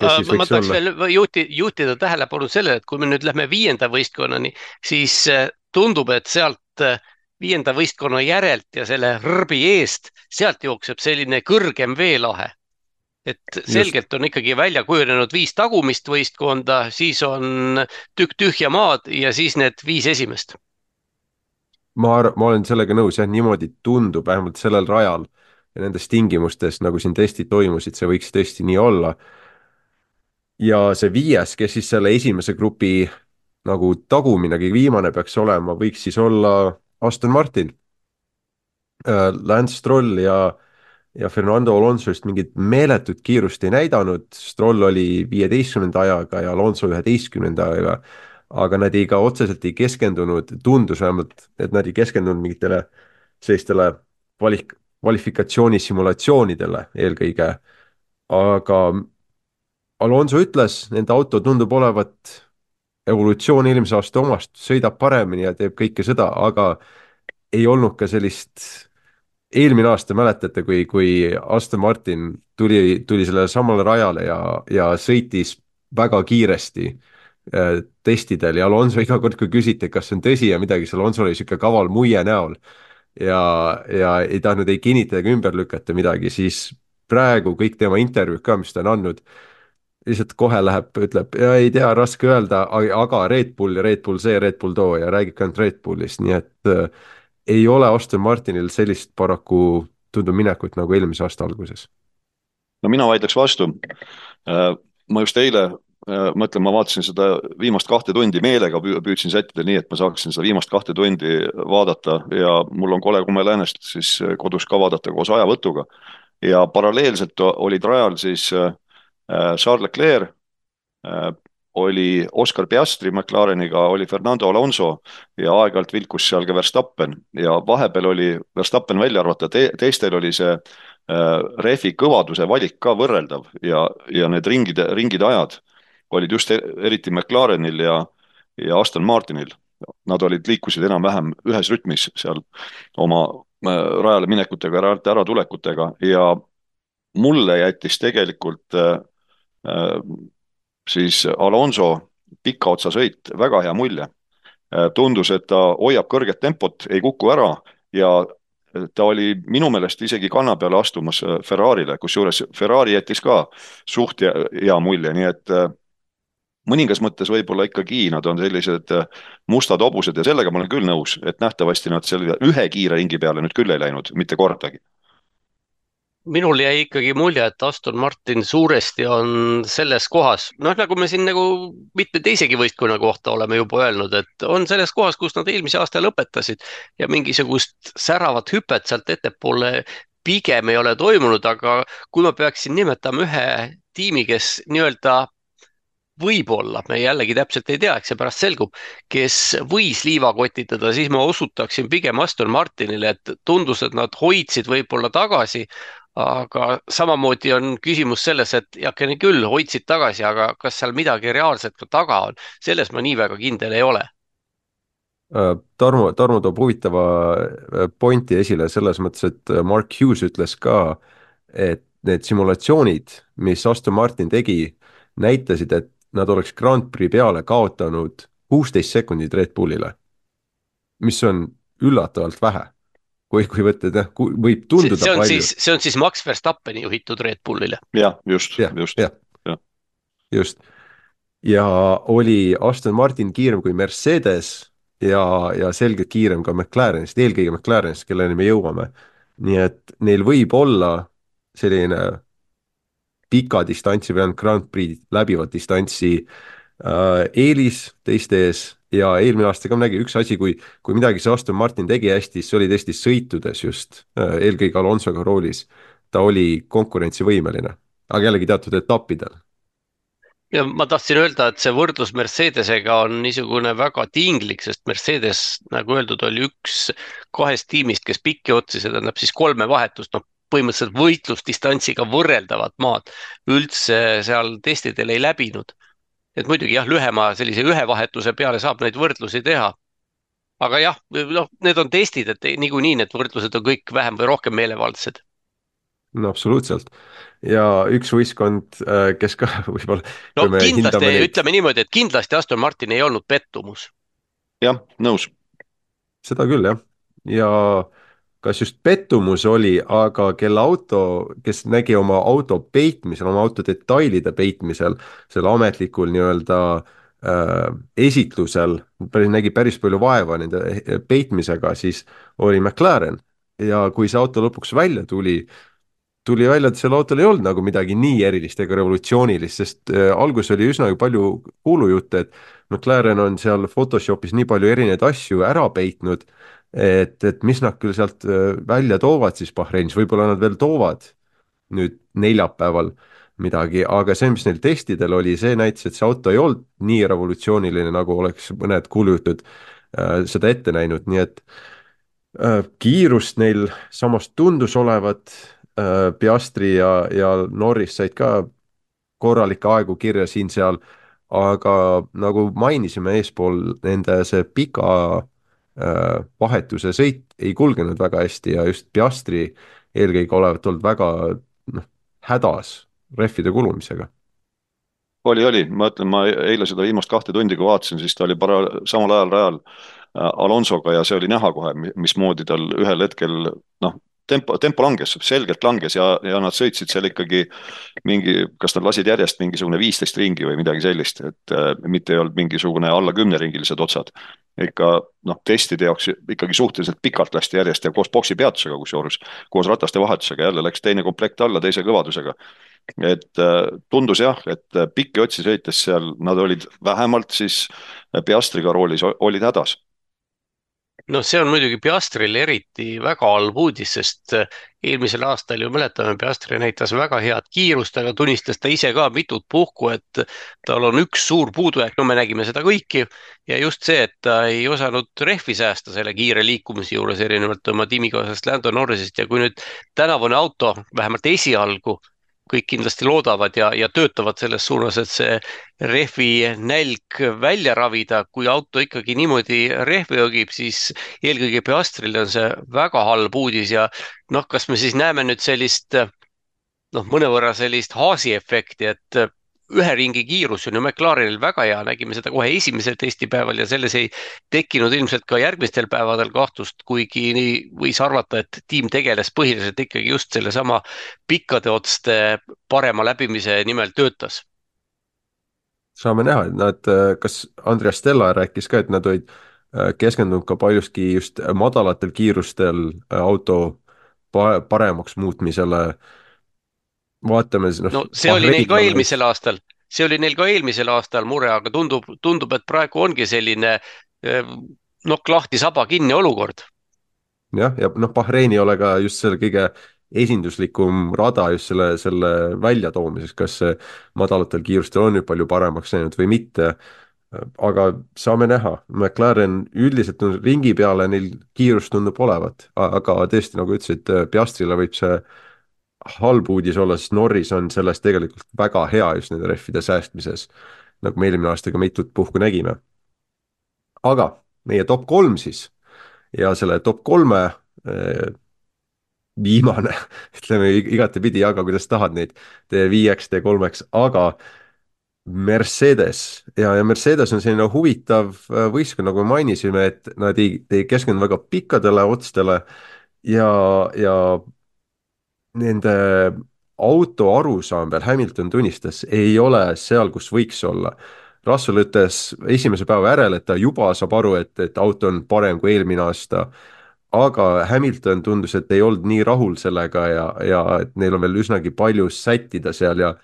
ma tahaks olla? veel juhti, juhtida tähelepanu sellele, et kui me nüüd lähme viienda võistkonnani, siis äh, tundub, et sealt äh, viienda võistkonna järelt ja selle rõrbi eest, sealt jookseb selline kõrgem veelahe. et selgelt on ikkagi välja kujunenud viis tagumist võistkonda, siis on tükk tühja maad ja siis need viis esimest. ma arvan, ma olen sellega nõus jah, niimoodi tundub vähemalt sellel rajal ja nendes tingimustes, nagu siin testid toimusid, see võiks tõesti nii olla. Ja see viies, kes siis selle esimese grupi nagu tagumine, kõige viimane peaks olema, võiks siis olla Aston Martin. Äh, Lance Stroll ja, ja Fernando Alonso just mingit meeletut kiirust ei näidanud, Stroll oli viieteistkümnenda ajaga ja Alonso üheteistkümnenda ajaga, aga nad ei ka otseselt ei keskendunud, tundus vähemalt, et nad ei keskendunud mingitele sellistele kvali-, kvalifikatsiooni simulatsioonidele eelkõige, aga Alonso ütles, nende auto tundub olevat evolutsioon eelmise aasta omast, sõidab paremini ja teeb kõike seda, aga ei olnud ka sellist, eelmine aasta mäletate, kui, kui Aston Martin tuli, tuli sellele samale rajale ja, ja sõitis väga kiiresti äh, testidel ja Alonso <laughs> iga kord, kui küsiti, kas see on tõsi ja midagi, siis Alonso oli niisugune kaval muie näol ja, ja ei tahtnud ei kinnitada ega ümber lükata midagi, siis praegu kõik tema intervjuud ka, mis ta on andnud lihtsalt kohe läheb, ütleb ja ei tea, raske öelda, aga Red Bull ja Red Bull see, Red Bull too ja räägibki ainult Red Bullist, nii et äh, ei ole Aston Martinil sellist paraku tundub minekut nagu eelmise aasta alguses. no mina vaidleks vastu äh,. ma just eile äh,, ma ütlen, ma vaatasin seda viimast kahte tundi meelega püüdsin sättida nii, et ma saaksin seda viimast kahte tundi vaadata ja mul on kole kume läänest siis kodus ka vaadata koos ajavõtuga. ja paralleelselt olid rajal siis äh, Äh, Charles Leclerc, äh, oli Oscar Piastri McLareniga, oli Fernando Alonso ja aeg-ajalt vilkus seal ka Verstappen ja vahepeal oli Verstappen välja arvata te, teistel oli see äh, rehvi kõvaduse valik ka võrreldav ja, ja need ringide, ringide ajad olid just er, eriti McLarenil ja, ja Aston Martinil. Nad olid, liikusid enam-vähem ühes rütmis seal oma äh, rajale minekutega, rajalt äratulekutega ja mulle jättis tegelikult äh, Äh, siis Alonso pika otsa sõit, väga hea mulje. Äh, tundus, et ta hoiab kõrget tempot, ei kuku ära ja ta oli minu meelest isegi kanna peale astumas äh, Ferrarile, kusjuures Ferrari jättis ka suht hea mulje, nii et mõningas mõttes võib-olla ikkagi nad on sellised mustad hobused ja sellega ma olen küll nõus, et nähtavasti nad selle ühe kiire ringi peale nüüd küll ei läinud, mitte kordagi minul jäi ikkagi mulje, et Aston Martin suuresti on selles kohas, noh, nagu me siin nagu mitme teisegi võistkonna kohta oleme juba öelnud, et on selles kohas, kus nad eelmise aasta lõpetasid ja mingisugust säravat hüpet sealt ettepoole pigem ei ole toimunud, aga kui ma peaksin nimetama ühe tiimi, kes nii-öelda võib-olla, me jällegi täpselt ei tea, eks see pärast selgub, kes võis liiva kotitada, siis ma osutaksin pigem Aston Martinile, et tundus, et nad hoidsid võib-olla tagasi, aga samamoodi on küsimus selles, et heakene küll, hoidsid tagasi, aga kas seal midagi reaalset ka taga on, selles ma nii väga kindel ei ole. Äh, Tarmo, Tarmo toob huvitava äh, pointi esile selles mõttes, et äh, Mark Hughes ütles ka, et need simulatsioonid, mis Aston Martin tegi, näitasid, et nad oleks Grand Prix peale kaotanud kuusteist sekundit Red Bullile. mis on üllatavalt vähe kui, kui võtta, et jah, võib tunduda see on palju. siis, see on siis Max Verstappeni juhitud Red Bullile. jah, just, just. jah, just. ja oli Aston Martin kiirem kui Mercedes ja, ja selgelt kiirem ka McLarenist, eelkõige McLarenist, kelleni me jõuame. nii et neil võib olla selline pika distantsi või ainult Grand Prix läbivat distantsi äh, eelis teiste ees ja eelmine aasta ka nägi üks asi, kui, kui midagi see Aston Martin tegi hästi, siis oli tõesti sõitudes just äh,, eelkõige Alonsoga roolis. ta oli konkurentsivõimeline, aga jällegi teatud etappidel ja ma tahtsin öelda, et see võrdlus Mercedesega on niisugune väga tinglik, sest Mercedes, nagu öeldud, oli üks kahest tiimist, kes pikki otsi, see tähendab siis kolme vahetust, noh põhimõtteliselt võitlusdistantsiga võrreldavat maad üldse seal testidel ei läbinud. Et muidugi jah, lühema sellise ühe vahetuse peale saab neid võrdlusi teha. aga jah, noh, need on testid, et niikuinii need võrdlused on kõik vähem või rohkem meelevaldsed no absoluutselt ja üks võistkond, äh, kes ka <laughs> võib-olla. no kindlasti, neid... ütleme niimoodi, et kindlasti Aston Martin ei olnud pettumus. jah, nõus. seda küll jah, ja kas just pettumus oli, aga kelle auto, kes nägi oma auto peitmisel, oma auto detailide peitmisel, selle ametlikul nii-öelda äh, esitlusel, nägi päris palju vaeva nende peitmisega, siis oli McLaren. Ja kui see auto lõpuks välja tuli, tuli välja, et sellel autol ei olnud nagu midagi nii erilist ega revolutsioonilist, sest äh, alguses oli üsna palju kuulujutte, et McLaren on seal Photoshopis nii palju erinevaid asju ära peitnud, et, et mis nad küll sealt äh, välja toovad siis Bahreinis, võib-olla nad veel toovad nüüd neljapäeval midagi, aga see, mis neil testidel oli, see näitas, et see auto ei olnud nii revolutsiooniline, nagu oleks mõned kuulujutud äh, seda ette näinud, nii et äh, kiirust neil samas tundus olevat Äh, Piastri ja, ja Norris said ka korralikke aegu kirja siin-seal, aga nagu mainisime eespool, nende see pika vahetuse sõit ei kulgenud väga hästi ja just Piastri eelkõige olevat olnud väga noh, hädas rehvide kulumisega. Oli, oli, ma ütlen, ma eile seda viimast kahte tundi, kui vaatasin, siis ta oli para-, samal ajal rajal äh, Alonsoga ja see oli näha kohe, mismoodi tal ühel hetkel noh, tempo, tempo langes, selgelt langes ja, ja nad sõitsid seal ikkagi mingi, kas nad lasid järjest mingisugune viisteist ringi või midagi sellist, et äh, mitte ei olnud mingisugune alla kümneringilised otsad. ikka noh, testide jaoks ikkagi suhteliselt pikalt lasti järjest ja koos boksi peatusega kusjuures, koos rataste vahetusega jälle läks teine komplekt alla teise kõvadusega et äh, tundus jah, et äh, pikki otsi sõites seal nad olid vähemalt siis Piastriga roolis olid hädas noh, see on muidugi Piastrile eriti väga halb uudis, sest äh, eelmisel aastal ju mäletame, Piastri näitas väga head kiirust, aga tunnistas ta ise ka mitut puhku, et tal on üks suur puudujääk, no me nägime seda kõiki. ja just see, et ta ei osanud rehvi säästa selle kiire liikumise juures, erinevalt oma tiimikaaslasest Lando Norrisist ja kui nüüd tänavune auto vähemalt esialgu kõik kindlasti loodavad ja, ja töötavad selles suunas, et see rehvi nälg välja ravida. kui auto ikkagi niimoodi rehvi õgib, siis eelkõige Piastrile on see väga halb uudis ja noh, kas me siis näeme nüüd sellist noh, mõnevõrra sellist Haasi efekti, et ühe ringi kiirus on ju McLarenil väga hea, nägime seda kohe esimesel testipäeval ja selles ei tekkinud ilmselt ka järgmistel päevadel kahtlust, kuigi nii võis arvata, et tiim tegeles põhiliselt ikkagi just sellesama pikkade otste parema läbimise nimel töötas. saame näha, et nad, kas Andreas Stella rääkis ka, et nad olid äh, keskendunud ka paljuski just madalatel kiirustel äh, auto paremaks muutmisele vaatame siis noh. no see oli neil ka eelmisel aastal, see oli neil ka eelmisel aastal mure, aga tundub, tundub, et praegu ongi selline eh, nokk lahti, saba kinni olukord. jah, ja noh, Bahrein ei ole ka just selle kõige esinduslikum rada just selle, selle väljatoomiseks, kas see madalatel kiirustel on nüüd palju paremaks läinud või mitte. aga saame näha, McLaren üldiselt on ringi peale, neil kiirust tundub olevat, aga tõesti, nagu ütlesid, Piastrile võib see halb uudis olla, sest Norris on selles tegelikult väga hea just nende rehvide säästmises, nagu me eelmine aasta ka mitut puhku nägime. aga meie top kolm siis ja selle top kolme äh, viimane, <laughs> ütleme igatepidi, jaga kuidas tahad neid, tee viieks, tee kolmeks, aga Mercedes ja, ja Mercedes on selline huvitav äh, võistkond, nagu me mainisime, et nad ei, ei keskendu väga pikkadele otstele ja, ja nende auto arusaam peal, Hamilton tunnistas, ei ole seal, kus võiks olla. Russell ütles esimese päeva järel, et ta juba saab aru, et, et auto on parem kui eelmine aasta. aga Hamilton tundus, et ei olnud nii rahul sellega ja, ja et neil on veel üsnagi palju sättida seal ja,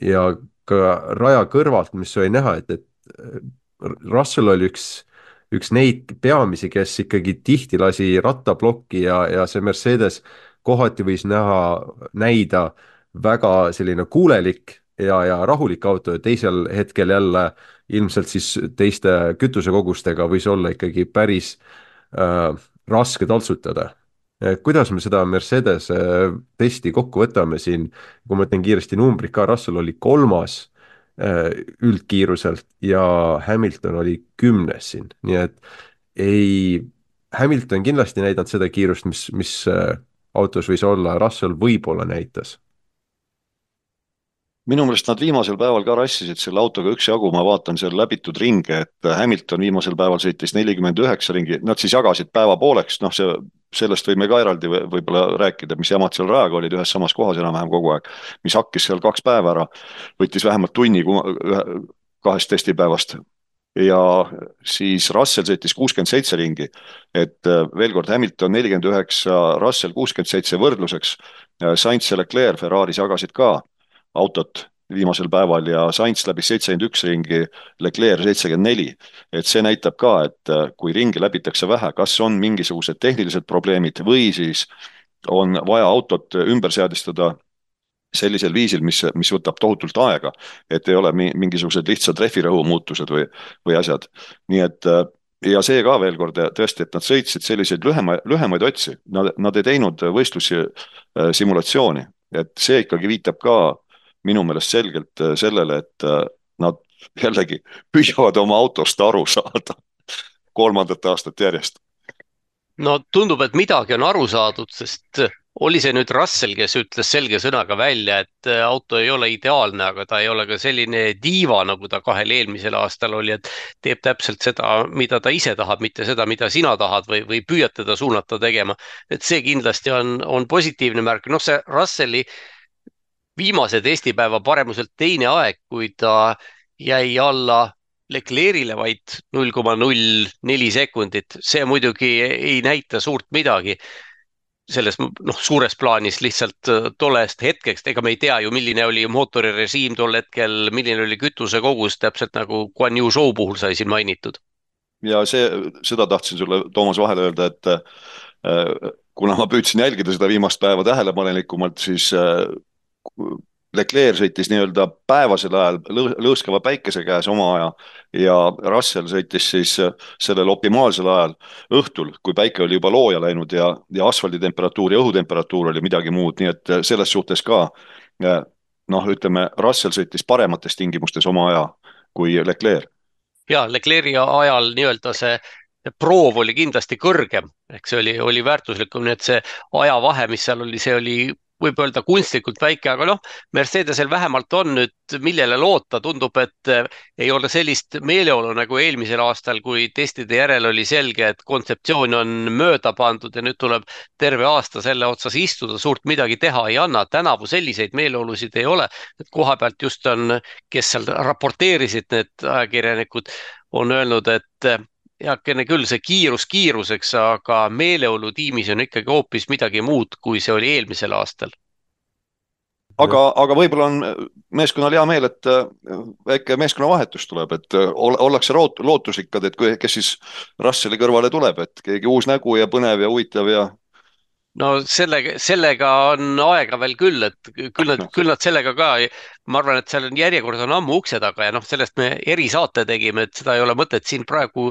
ja ka raja kõrvalt, mis oli näha, et, et Russell oli üks, üks neid peamisi, kes ikkagi tihti lasi rattaplokki ja, ja see Mercedes kohati võis näha, näida väga selline kuulelik ja, ja rahulik auto ja teisel hetkel jälle ilmselt siis teiste kütusekogustega võis olla ikkagi päris äh, raske taltsutada. kuidas me seda Mercedese testi kokku võtame siin, kui ma ütlen kiiresti numbrid ka, Russell oli kolmas äh, üldkiiruselt ja Hamilton oli kümnes siin, nii et ei, Hamilton kindlasti näidanud seda kiirust, mis, mis äh, autos võis olla, Russell võib-olla näitas minu meelest nad viimasel päeval ka rassisid selle autoga üksjagu, ma vaatan seal läbitud ringe, et Hamilton viimasel päeval sõitis nelikümmend üheksa ringi, nad siis jagasid päeva pooleks, noh, see, sellest võime ka eraldi võib-olla rääkida, mis jamad seal rajaga olid ühes samas kohas enam-vähem kogu aeg. mis hakkis seal kaks päeva ära, võttis vähemalt tunni ühe, kahest testipäevast ja siis Russell sõitis kuuskümmend seitse ringi. et veel kord Hamilton nelikümmend üheksa, Russell kuuskümmend seitse võrdluseks. Sainz ja Leclerc Ferraris jagasid ka autot viimasel päeval ja Sainz läbis seitsekümmend üks ringi, Leclerc seitsekümmend neli. et see näitab ka, et äh, kui ringi läbitakse vähe, kas on mingisugused tehnilised probleemid või siis on vaja autot ümber seadistada sellisel viisil, mis, mis võtab tohutult aega, et ei ole mingisugused lihtsad rehvirõhu muutused või, või asjad. nii et äh, ja see ka veel kord tõesti, et nad sõitsid selliseid lühema, lühemaid otsi, nad, nad ei teinud võistlusi äh, simulatsiooni, et see ikkagi viitab ka minu meelest selgelt äh, sellele, et äh, nad <laughs> jällegi püüavad oma autost aru saada kolmandat aastat järjest. no tundub, et midagi on aru saadud, sest oli see nüüd Russell, kes ütles selge sõnaga välja, et äh, auto ei ole ideaalne, aga ta ei ole ka selline diiva, nagu ta kahel eelmisel aastal oli, et teeb täpselt seda, mida ta ise tahab, mitte seda, mida sina tahad või, või püüad teda suunata tegema. et see kindlasti on, on positiivne märk, noh, see Russelli viimase testipäeva paremuselt teine aeg, kui ta jäi alla Leclerc'ile vaid null koma null neli sekundit, see muidugi ei näita suurt midagi. Selles noh, suures plaanis lihtsalt äh, tollest hetkest, ega me ei tea ju, milline oli mootori režiim tol hetkel, milline oli kütuse kogus, täpselt nagu Guan Yu show puhul sai siin mainitud. ja see, seda tahtsin sulle, Toomas, vahele öelda, et äh, kuna ma püüdsin jälgida seda viimast päeva tähelepanelikumalt, siis äh, Leclerc sõitis nii-öelda päevasel ajal lõõskava päikese käes oma aja ja Russell sõitis siis äh, sellel optimaalsel ajal õhtul, kui päike oli juba looja läinud ja, ja asfaldi temperatuur ja õhutemperatuur oli midagi muud, nii et äh, selles suhtes ka äh, noh, ütleme Russell sõitis paremates tingimustes oma aja kui Leclerc. ja Leclerc'i ajal nii-öelda see proov oli kindlasti kõrgem, ehk see oli, oli väärtuslikum, nii et see ajavahe, mis seal oli, see oli võib öelda kunstlikult väike, aga noh, Mercedesel vähemalt on nüüd, millele loota, tundub, et eh, ei ole sellist meeleolu nagu eelmisel aastal, kui testide järel oli selge, et kontseptsioon on mööda pandud ja nüüd tuleb terve aasta selle otsas istuda, suurt midagi teha ei anna. tänavu selliseid meeleolusid ei ole, et koha pealt just on, kes seal raporteerisid, need ajakirjanikud on öelnud, et heakene küll, see kiirus kiiruseks, aga meeleolu tiimis on ikkagi hoopis midagi muud, kui see oli eelmisel aastal. aga, aga võib-olla on meeskonnal hea meel, et äh, väike meeskonnavahetus tuleb, et äh, ollakse lootusrikkad, et kui, kes siis Russelli kõrvale tuleb, et keegi uus nägu ja põnev ja huvitav ja no sellega, sellega on aega veel küll, et küll nad, küll nad sellega ka, ma arvan, et seal on järjekord on ammu ukse taga ja noh, sellest me erisaate tegime, et seda ei ole mõtet siin praegu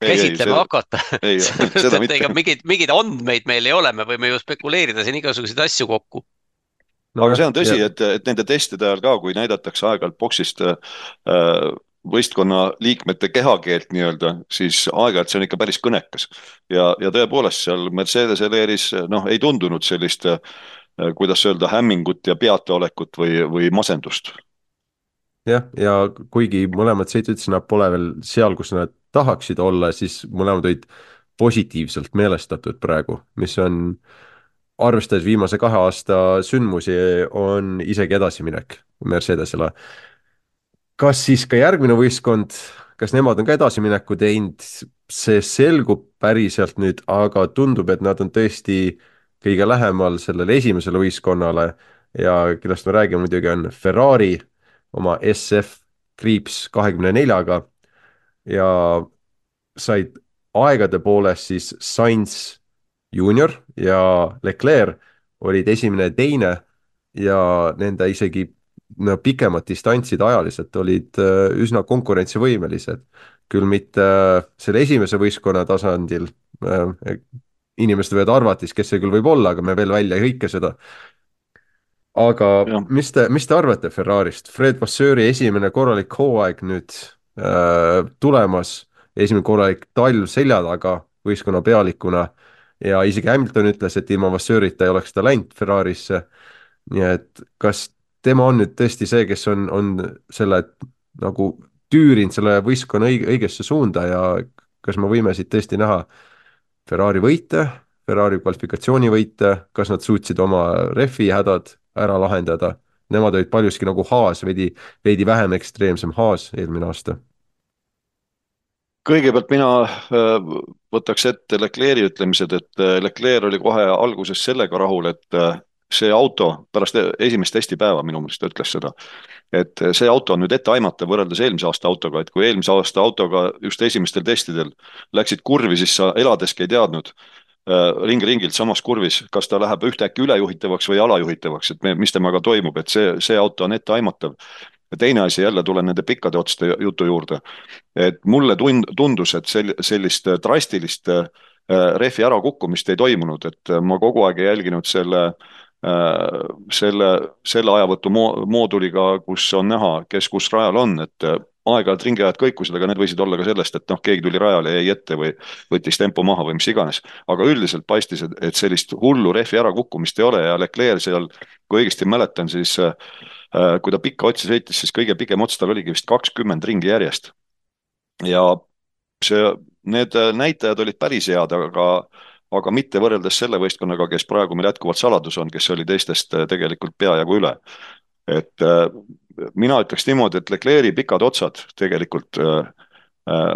käsitlema hakata. <laughs> ega mingeid, mingeid andmeid meil ei ole, me võime ju spekuleerida siin igasuguseid asju kokku. no aga see on tõsi, et, et nende testide ajal ka, kui näidatakse aeg-ajalt boksist äh, võistkonna liikmete kehakeelt nii-öelda, siis aeg-ajalt see on ikka päris kõnekas. ja, ja tõepoolest seal Mercedese leeris noh, ei tundunud sellist äh, kuidas öelda, hämmingut ja peataolekut või, või masendust jah, ja kuigi mõlemad sõit ütlesid, nad pole veel seal, kus nad tahaksid olla, siis mõlemad olid positiivselt meelestatud praegu, mis on, arvestades viimase kahe aasta sündmusi, on isegi edasiminek Mercedesele. Kas siis ka järgmine võistkond, kas nemad on ka edasimineku teinud, see selgub päriselt nüüd, aga tundub, et nad on tõesti kõige lähemal sellele esimesele võistkonnale ja kellest me räägime muidugi on Ferrari oma SF kriips kahekümne neljaga. Ja said aegade poolest siis Sainz juunior ja Leclerc olid esimene ja teine ja nende isegi no pikemad distantsid ajaliselt olid äh, üsna konkurentsivõimelised. küll mitte äh, selle esimese võistkonna tasandil, äh, inimesed võivad arvata kes see küll võib olla, aga me veel välja ei hõika seda. aga ja. mis te, mis te arvate Ferrarist, Fred Vasseuri esimene korralik hooaeg nüüd äh, tulemas, esimene korralik talv selja taga võistkonna pealikuna ja isegi Hamilton ütles, et ilma Vasseurita ei oleks ta läinud Ferrarisse. nii et kas tema on nüüd tõesti see, kes on, on selle nagu tüürinud selle võistkonna õige, õigesse suunda ja kas me võime siit tõesti näha Ferrari võite, Ferrari kvalifikatsioonivõite, kas nad suutsid oma rehvi hädad ära lahendada, nemad olid paljuski nagu Haas, veidi, veidi vähem ekstreemsem Haas eelmine aasta. Kõigepealt mina äh, võtaks ette Leclerc'i ütlemised, et äh, Leclerc oli kohe alguses sellega rahul, et äh, see auto pärast esimest testipäeva minu meelest ta ütles seda, et see auto on nüüd etteaimatav võrreldes eelmise aasta autoga, et kui eelmise aasta autoga just esimestel testidel läksid kurvi, siis sa eladeski ei teadnud äh, ring-ringilt samas kurvis, kas ta läheb ühtäkki ülejuhitavaks või alajuhitavaks, et me, mis temaga toimub, et see, see auto on etteaimatav. ja teine asi, jälle tulen nende pikkade otste jutu juurde, et mulle tund-, tundus, et sel-, sellist drastilist äh, rehvi ärakukkumist ei toimunud, et ma kogu aeg ei jälginud selle äh, Äh, selle, selle ajavõtu mooduliga, kus on näha, kes kus rajal on, et äh, aeg-ajalt ringiajad kõikusid, aga need võisid olla ka sellest, et noh, keegi tuli rajale, jäi ette või võttis tempo maha või mis iganes. aga üldiselt paistis, et sellist hullu rehvi ärakukkumist ei ole ja Leclerc seal, kui õigesti mäletan, siis äh, kui ta pikka otsi sõitis, siis kõige pikem ots tal oligi vist kakskümmend ringi järjest. ja see, need näitajad olid päris head, aga aga mitte võrreldes selle võistkonnaga, kes praegu meil jätkuvalt saladus on, kes oli teistest äh, tegelikult peajagu üle. et äh, mina ütleks niimoodi, et Leclerc'i pikad otsad tegelikult äh,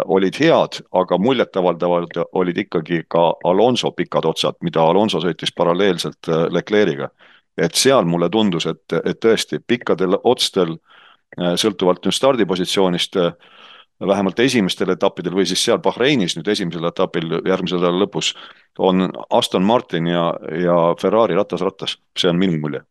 olid head, aga muljetavaldavalt olid ikkagi ka Alonso pikad otsad, mida Alonso sõitis paralleelselt Leclerc'iga. et seal mulle tundus, et, et tõesti pikkadel otstel sõltuvalt nüüd stardipositsioonist äh, vähemalt esimestel etappidel või siis seal Bahreinis nüüd esimesel etapil järgmise nädala lõpus on Aston Martin ja, ja Ferrari ratas rattas, see on minu mulje.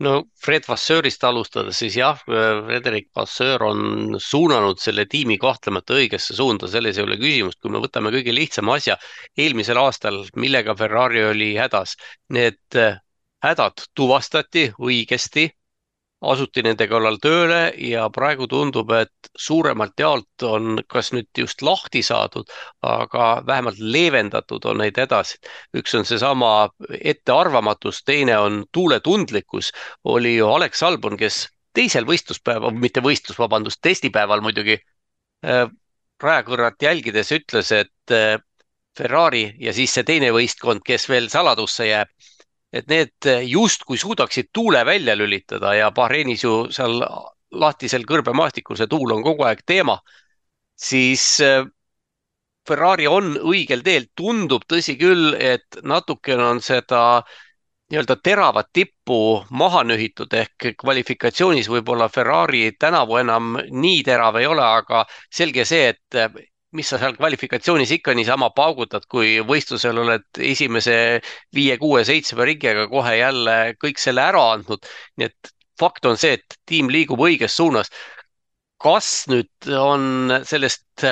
no Fred Vasseurist alustades, siis jah, Frederik Vasseur on suunanud selle tiimi kahtlemata õigesse suunda, selles ei ole küsimust, kui me võtame kõige lihtsama asja. Eelmisel aastal, millega Ferrari oli hädas, need hädad tuvastati õigesti asuti nende kallal tööle ja praegu tundub, et suuremalt jaolt on kas nüüd just lahti saadud, aga vähemalt leevendatud on neid edasi. üks on seesama ettearvamatus, teine on tuuletundlikkus. oli ju Alex Albon, kes teisel võistluspäeval, mitte võistlus, vabandust, testipäeval muidugi äh, rajakõrrat jälgides ütles, et äh, Ferrari ja siis see teine võistkond, kes veel saladusse jääb et need justkui suudaksid tuule välja lülitada ja Bahreinis ju seal lahtisel kõrbemaastikul see tuul on kogu aeg teema, siis äh, Ferrari on õigel teel, tundub tõsi küll, et natukene on seda nii-öelda teravat tippu maha nühitud ehk kvalifikatsioonis võib-olla Ferrari tänavu enam nii terav ei ole, aga selge see, et mis sa seal kvalifikatsioonis ikka niisama paugutad, kui võistlusel oled esimese viie, kuue, seitsme ringiga kohe jälle kõik selle ära andnud. nii et fakt on see, et tiim liigub õiges suunas. kas nüüd on sellest,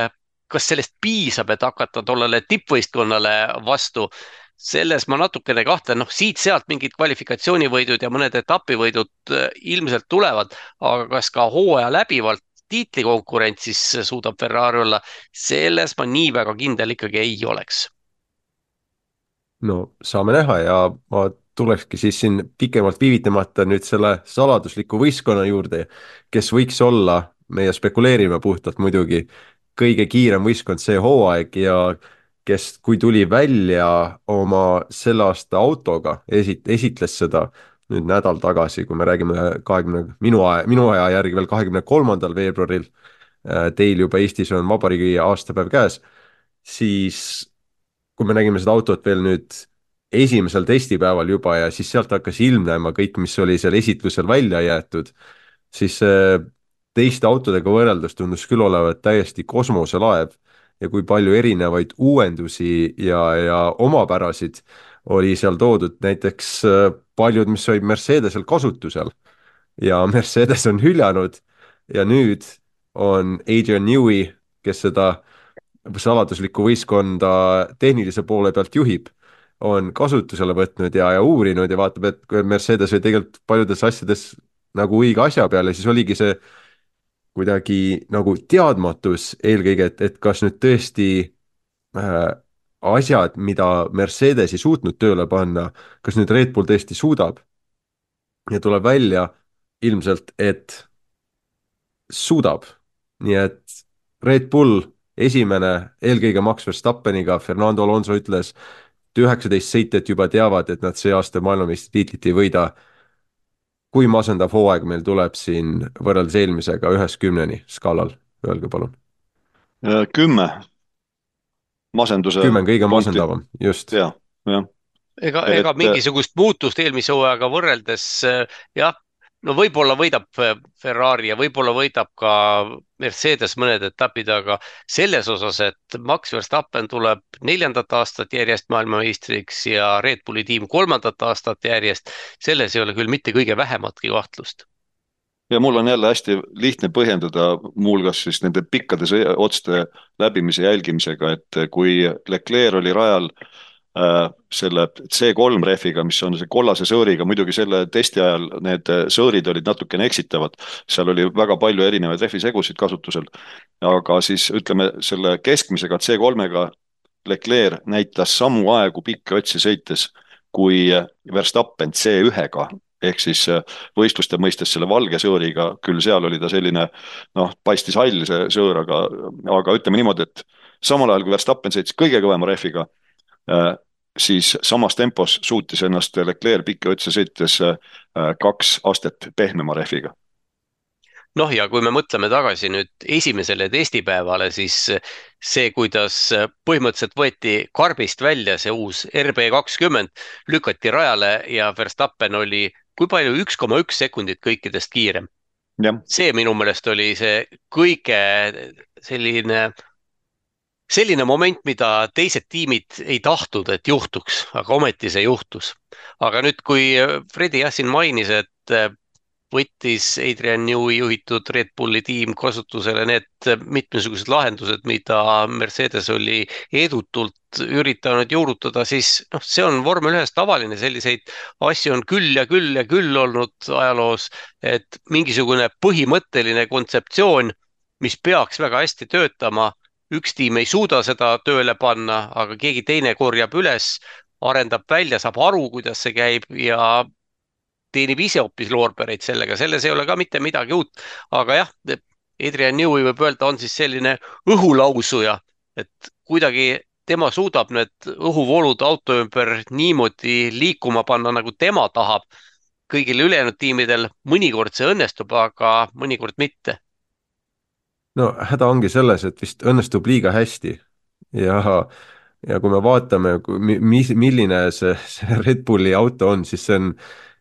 kas sellest piisab, et hakata tollele tippvõistkonnale vastu? selles ma natukene kahtlen, noh, siit-sealt mingid kvalifikatsioonivõidud ja mõned etapivõidud ilmselt tulevad, aga kas ka hooaja läbivalt tiitlikonkurentsis suudab Ferrari olla, selles ma nii väga kindel ikkagi ei oleks. no saame näha ja ma tulekski siis siin pikemalt viivitamata nüüd selle saladusliku võistkonna juurde, kes võiks olla, meie spekuleerime puhtalt muidugi, kõige kiirem võistkond see hooaeg ja kes, kui tuli välja oma selle aasta autoga, esit-, esitles seda nüüd nädal tagasi, kui me räägime kahekümne, minu aja, minu aja järgi veel kahekümne kolmandal veebruaril, Teil juba Eestis on vabariigi aastapäev käes, siis kui me nägime seda autot veel nüüd esimesel testipäeval juba ja siis sealt hakkas ilmnema kõik, mis oli seal esitlusel välja jäetud, siis teiste autodega võrreldes tundus küll olevat täiesti kosmoselaev ja kui palju erinevaid uuendusi ja, ja omapärasid oli seal toodud, näiteks äh, paljud, mis olid Mercedesel kasutusel. Ja <laughs> Mercedes on hüljanud ja nüüd on Adrian Newey, kes seda saladuslikku võistkonda tehnilise poole pealt juhib, on kasutusele võtnud ja, ja uurinud ja vaatab, et Mercedes oli tegelikult paljudes asjades nagu õige asja peal ja siis oligi see kuidagi nagu teadmatus eelkõige, et, et kas nüüd tõesti äh, asjad, mida Mercedes ei suutnud tööle panna, kas nüüd Red Bull tõesti suudab? ja tuleb välja ilmselt, et suudab. nii et Red Bull esimene, eelkõige Max Verstappeniga, Fernando Alonso ütles, et üheksateist sõitjat juba teavad, et nad see aasta maailmameistritiitlit ei võida. kui masendav hooaeg meil tuleb siin võrreldes eelmisega ühest kümneni skaalal, öelge palun. kümme. Masenduse. kümme on kõige masendavam, just. jah, jah ega, ega mingisugust muutust eelmise hooajaga võrreldes jah, no võib-olla võidab Ferrari ja võib-olla võidab ka Mercedes mõned etapid, aga selles osas, et Max Verstappen tuleb neljandat aastat järjest maailmameistriks ja Red Bulli tiim kolmandat aastat järjest, selles ei ole küll mitte kõige vähematki kahtlust ja mul on jälle hästi lihtne põhjendada muuhulgas siis nende pikkade otste läbimise jälgimisega, et kui Leclerc oli rajal äh, Äh, selle C3 rehviga, mis on see kollase sõõriga, muidugi selle testi ajal need sõõrid olid natukene eksitavad, seal oli väga palju erinevaid rehvisegusid kasutusel. aga siis ütleme selle keskmisega C3-ga Leclerc näitas samu aegu pikki otsi sõites kui Verstappen C1-ga ehk siis võistluste mõistes selle valge sõõriga, küll seal oli ta selline noh, paistis hall see sõõr, aga, aga ütleme niimoodi, et samal ajal kui Verstappen sõitis kõige kõvema rehviga äh, siis samas tempos suutis ennast Leclerc pikki otse sõites äh, kaks astet pehmema rehviga. Noh, ja kui me mõtleme tagasi nüüd esimesele testipäevale, siis see, kuidas põhimõtteliselt võeti karbist välja see uus RB kakskümmend, lükati rajale ja Verstappen oli, kui palju, üks koma üks sekundit kõikidest kiirem. see minu meelest oli see kõige selline selline moment, mida teised tiimid ei tahtnud, et juhtuks, aga ometi see juhtus. aga nüüd, kui Fredi jah siin mainis, et võttis Adrian Newey juhitud Red Bulli tiim kasutusele need mitmesugused lahendused, mida Mercedes oli edutult üritanud juurutada, siis noh, see on vormel ühes tavaline, selliseid asju on küll ja küll ja küll olnud ajaloos, et mingisugune põhimõtteline kontseptsioon, mis peaks väga hästi töötama üks tiim ei suuda seda tööle panna, aga keegi teine korjab üles, arendab välja, saab aru, kuidas see käib ja teenib ise hoopis loorbereid sellega, selles ei ole ka mitte midagi uut. aga jah, Adrian Newey võib öelda, on siis selline õhulausuja, et kuidagi tema suudab need õhuvoolud auto ümber niimoodi liikuma panna, nagu tema tahab. kõigil ülejäänud tiimidel mõnikord see õnnestub, aga mõnikord mitte no häda ongi selles, et vist õnnestub liiga hästi ja, ja kui me vaatame, mis, milline see, see Red Bulli auto on, siis see on,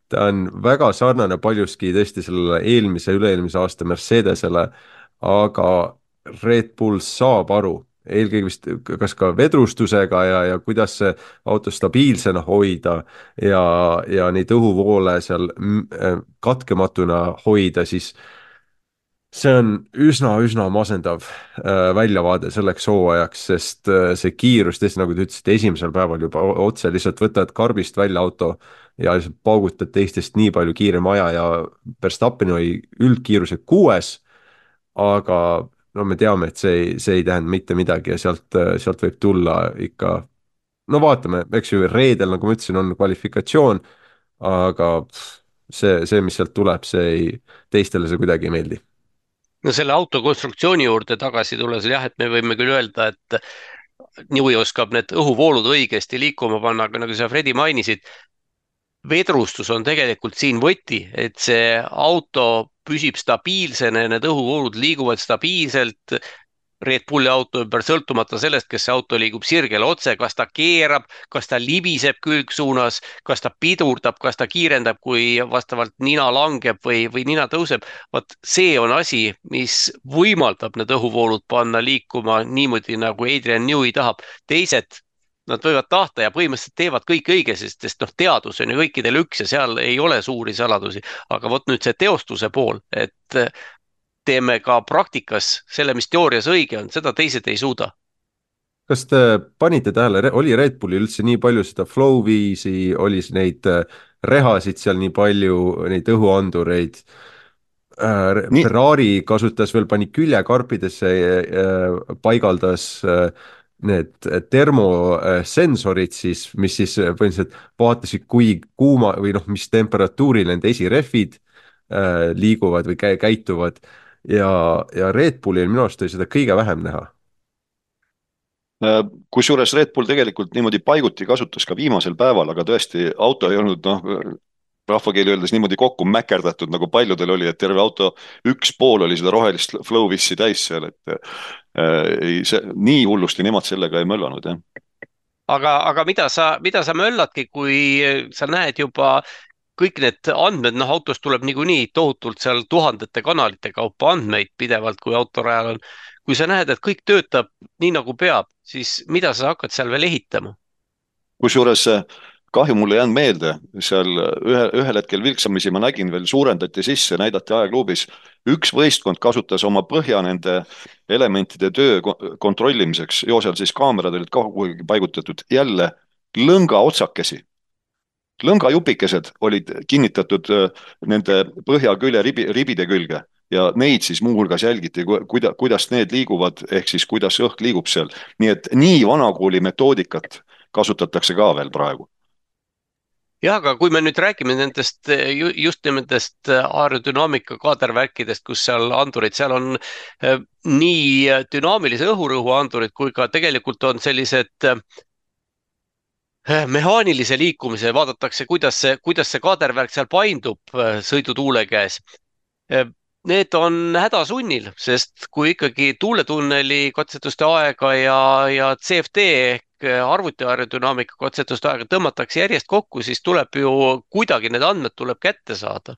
ta on väga sarnane paljuski tõesti sellele eelmise, üle-eelmise aasta Mercedesele, aga Red Bull saab aru, eelkõige vist kas ka vedrustusega ja, ja kuidas see auto stabiilsena hoida ja, ja neid õhuvoole seal katkematuna hoida, siis äh, see on üsna-üsna masendav äh, väljavaade selleks hooajaks, sest äh, see kiirus tõesti, nagu te ütlesite, esimesel päeval juba otse lihtsalt võtad karbist välja auto ja lihtsalt paugutad teistest nii palju kiirem aja ja Verstappen oli üldkiiruse kuues, aga no me teame, et see ei, see ei tähenda mitte midagi ja sealt, sealt võib tulla ikka, no vaatame, eks ju, reedel, nagu ma ütlesin, on kvalifikatsioon, aga see, see, mis sealt tuleb, see ei, teistele see kuidagi ei meeldi. No selle auto konstruktsiooni juurde tagasi tulles jah, et me võime küll öelda, et Newey oskab need õhuvoolud õigesti liikuma panna, aga nagu sa, Fredi, mainisid, vedrustus on tegelikult siin võti, et see auto püsib stabiilsena ja need õhuvoolud liiguvad stabiilselt Red Bulli auto ümber, sõltumata sellest, kas see auto liigub sirgele otse, kas ta keerab, kas ta libiseb külgsuunas, kas ta pidurdab, kas ta kiirendab, kui vastavalt nina langeb või, või nina tõuseb. vot see on asi, mis võimaldab need õhuvoolud panna liikuma niimoodi, nagu Adrian Newey tahab. teised nad võivad tahta ja põhimõtteliselt teevad kõik õige, sest, sest noh, teadus on ju kõikidel üks ja seal ei ole suuri saladusi. aga vot nüüd see teostuse pool, et teeme ka praktikas selle, mis teoorias õige on, seda teised ei suuda. kas te panite tähele, oli Red Bullil üldse nii palju seda flow viisi, oli neid äh, rehasid seal nii palju, neid õhuandureid? Äh. Ferrari kasutas veel, pani küljekarpidesse, äh, paigaldas need termosensorid siis, mis siis põhimõtteliselt vaatasid, kui kuuma või noh, mis temperatuuril nende esirehvid liiguvad või käituvad. Ja, ja Red Bullil minu arust oli seda kõige vähem näha. Äh, kusjuures Red Bull tegelikult niimoodi paiguti kasutas ka viimasel päeval, aga tõesti, auto ei olnud noh, rahvakeeli öeldes niimoodi kokku mäkerdatud, nagu paljudel oli, et terve auto üks pool oli seda rohelist flow-vissi täis seal, et äh, ei, see nii hullusti nemad sellega ei möllanud, jah aga, aga mida sa, mida sa mölladki, kui sa näed juba kõik need andmed, noh, autost tuleb niikuinii tohutult seal tuhandete kanalite kaupa andmeid pidevalt, kui autorajal on. kui sa näed, et kõik töötab nii nagu peab, siis mida sa hakkad seal veel ehitama? kusjuures kahju mul ei jäänud meelde, seal ühe, ühel hetkel vilksamisi ma nägin veel, suurendati sisse, näidati aegluubis. üks võistkond kasutas oma põhja nende elementide töö kontrollimiseks, jo seal siis kaamerad olid ka kuhugi paigutatud, jälle lõnga otsakesi. Lõngajupikesed olid kinnitatud äh, nende põhjakülje ribi, ribide külge. Ja neid siis muuhulgas jälgiti, kuida-, kuidas need liiguvad, ehk siis kuidas õhk liigub seal. nii et nii vanakooli metoodikat kasutatakse ka veel praegu jah, aga kui me nüüd räägime nendest just nendest aerodünaamika kaadervärkidest, kus seal andurid, seal on äh, nii dünaamilise õhurõhu andurid kui ka tegelikult on sellised mehaanilise liikumise, vaadatakse, kuidas see, kuidas see kaadervärk seal paindub sõidutuule käes. Need on hädasunnil, sest kui ikkagi tuuletunneli katsetuste aega ja, ja CFD ehk arvuti aerodünaamika katsetuste aega tõmmatakse järjest kokku, siis tuleb ju kuidagi need andmed tuleb kätte saada.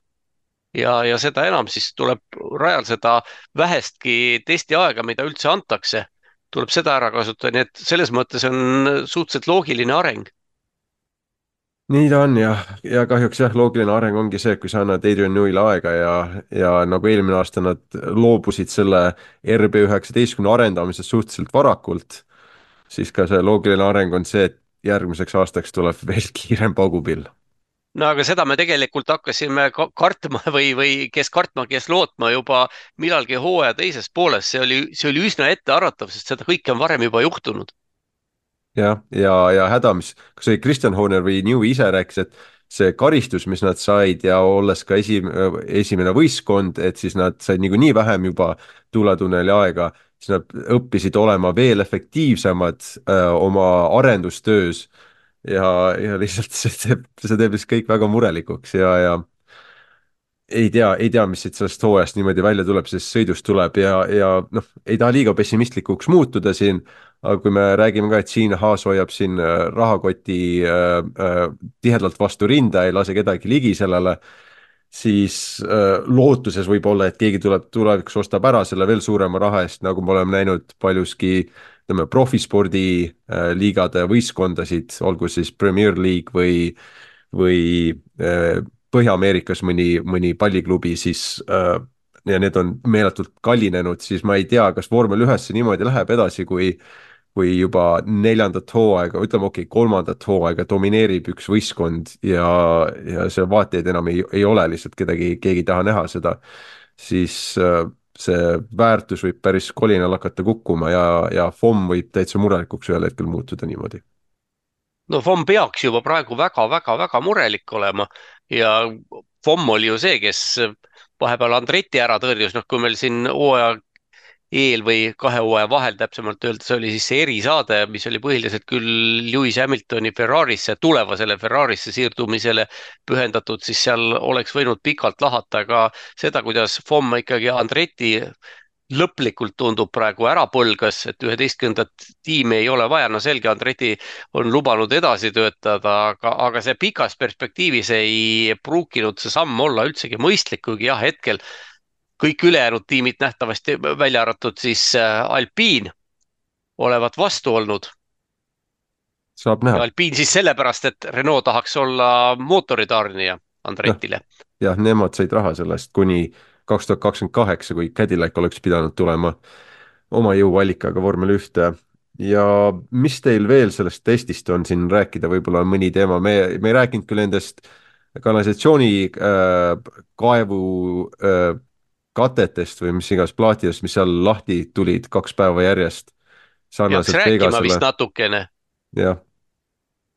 ja, ja seda enam siis tuleb rajal seda vähestki testiaega, mida üldse antakse, tuleb seda ära kasutada, nii et selles mõttes on suhteliselt loogiline areng. Nii ta on jah, ja kahjuks jah, loogiline areng ongi see, et kui sa annad Adrian Newey'le aega ja, ja nagu eelmine aasta nad loobusid selle RB üheksateistkümne arendamisest suhteliselt varakult, siis ka see loogiline areng on see, et järgmiseks aastaks tuleb veel kiirem paugupill no aga seda me tegelikult hakkasime kartma <laughs> või, või kes kartma, kes lootma juba millalgi hooaja teises pooles, see oli, see oli üsna ettearvatav, sest seda kõike on varem juba juhtunud. Jah, ja, ja, ja häda, mis, kas oli Kristjan Horner või New ise rääkis, et see karistus, mis nad said ja olles ka esi, esimene võistkond, et siis nad said niikuinii vähem juba tuuletunneli aega, siis nad õppisid olema veel efektiivsemad öö, oma arendustöös. ja, ja lihtsalt see teeb, see teeb lihtsalt kõik väga murelikuks ja, ja ei tea, ei tea, mis siit sellest hooajast niimoodi välja tuleb, sellest sõidust tuleb ja, ja noh, ei taha liiga pessimistlikuks muutuda siin, aga kui me räägime ka, et siin Haas hoiab siin äh, rahakoti äh, äh, tihedalt vastu rinda, ei lase kedagi ligi sellele, siis äh, lootuses võib-olla, et keegi tuleb tulevikus, ostab ära selle veel suurema raha eest, nagu me oleme näinud paljuski ütleme, profispordi äh, liigade võistkondasid, olgu siis Premier League või, või äh, Põhja-Ameerikas mõni, mõni palliklubi, siis äh, ja need on meeletult kallinenud, siis ma ei tea, kas vormel ühes see niimoodi läheb edasi, kui kui juba neljandat hooaega, ütleme okei okay,, kolmandat hooaega domineerib üks võistkond ja, ja seal vaatajaid enam ei, ei ole lihtsalt kedagi, keegi ei taha näha seda, siis äh, see väärtus võib päris kolinal hakata kukkuma ja, ja FOM võib täitsa murelikuks ühel hetkel muutuda niimoodi. No FOM peaks juba praegu väga-väga-väga murelik olema ja FOM oli ju see, kes vahepeal Andretti ära tõrjus, noh, kui meil siin hooaja eel või kahe hooaja vahel, täpsemalt öeldes oli siis see erisaade, mis oli põhiliselt küll Lewis Hamiltoni Ferrarisse, tulevasele Ferrarisse siirdumisele pühendatud, siis seal oleks võinud pikalt lahata ka seda, kuidas FOM ikkagi Andretti lõplikult tundub praegu ära põlgas, et üheteistkümnendat tiimi ei ole vaja, no selge, Andreti on lubanud edasi töötada, aga, aga see pikas perspektiivis ei pruukinud see samm olla üldsegi mõistlik, kuigi jah, hetkel kõik ülejäänud tiimid nähtavasti, välja arvatud siis äh, Alpine, olevat vastu olnud. saab näha. Alpine siis sellepärast, et Renault tahaks olla mootoritarnija Andretile. jah, nemad said raha sellest kuni kaks tuhat kakskümmend kaheksa, kui Cadillac oleks pidanud tulema oma jõuallikaga vormel ühte. ja mis teil veel sellest testist on siin rääkida, võib-olla mõni teema, me, me ei rääkinud küll nendest kanalisatsiooni äh, kaevu äh, katetest või mis iganes plaatidest, mis seal lahti tulid kaks päeva järjest. peaks rääkima vist natukene. jah.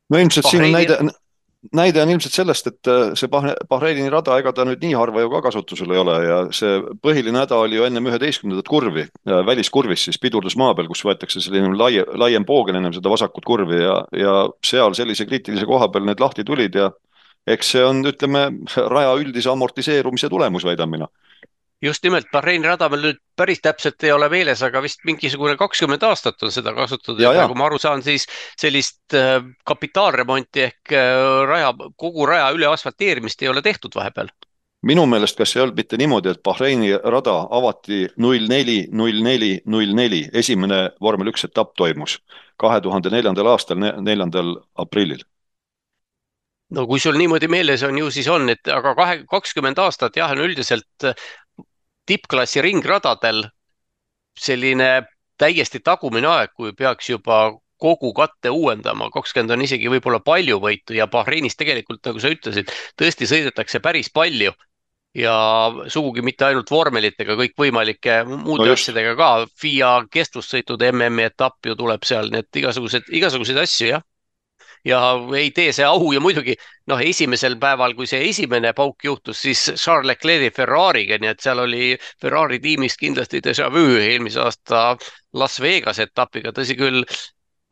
no ilmselt siin on näide, näide on ilmselt sellest, et äh, see Bahreini rada, ega ta nüüd nii harva ju ka kasutusel ei ole ja see põhiline häda oli ju ennem üheteistkümnendat kurvi, väliskurvis siis pidurdusmaa peal, kus võetakse selline laie, laiem poogen ennem seda vasakut kurvi ja, ja seal sellise kriitilise koha peal need lahti tulid ja eks see on, ütleme, raja üldise amortiseerumise tulemus, väidan mina just nimelt Bahreini rada meil nüüd päris täpselt ei ole meeles, aga vist mingisugune kakskümmend aastat on seda kasutatud. Ja, ja nagu ma aru saan, siis sellist äh, kapitaalremonti ehk äh, raja, kogu raja üle asfalteerimist ei ole tehtud vahepeal. Minu meelest, kas ei olnud mitte niimoodi, et Bahreini rada avati null neli, null neli, null neli, esimene vormel üks etapp toimus kahe tuhande neljandal aastal, neljandal aprillil. No kui sul niimoodi meeles on, ju siis on, et aga kahe, kakskümmend aastat jah, on üldiselt tippklassi ringradadel selline täiesti tagumine aeg, kui peaks juba kogu katte uuendama, kakskümmend on isegi võib-olla palju võitu ja Bahreinis tegelikult, nagu sa ütlesid, tõesti sõidetakse päris palju ja sugugi mitte ainult vormelitega, kõikvõimalike muude no asjadega ka. FIA kestvussõitude MM-i etapp ju tuleb seal, nii et igasugused, igasuguseid asju jah ja ei tee see au ja muidugi noh, esimesel päeval, kui see esimene pauk juhtus, siis Charles Leclerc'i Ferrari'ga, nii et seal oli Ferrari tiimist kindlasti déjà vu eelmise aasta Las Vegas etapiga, tõsi küll,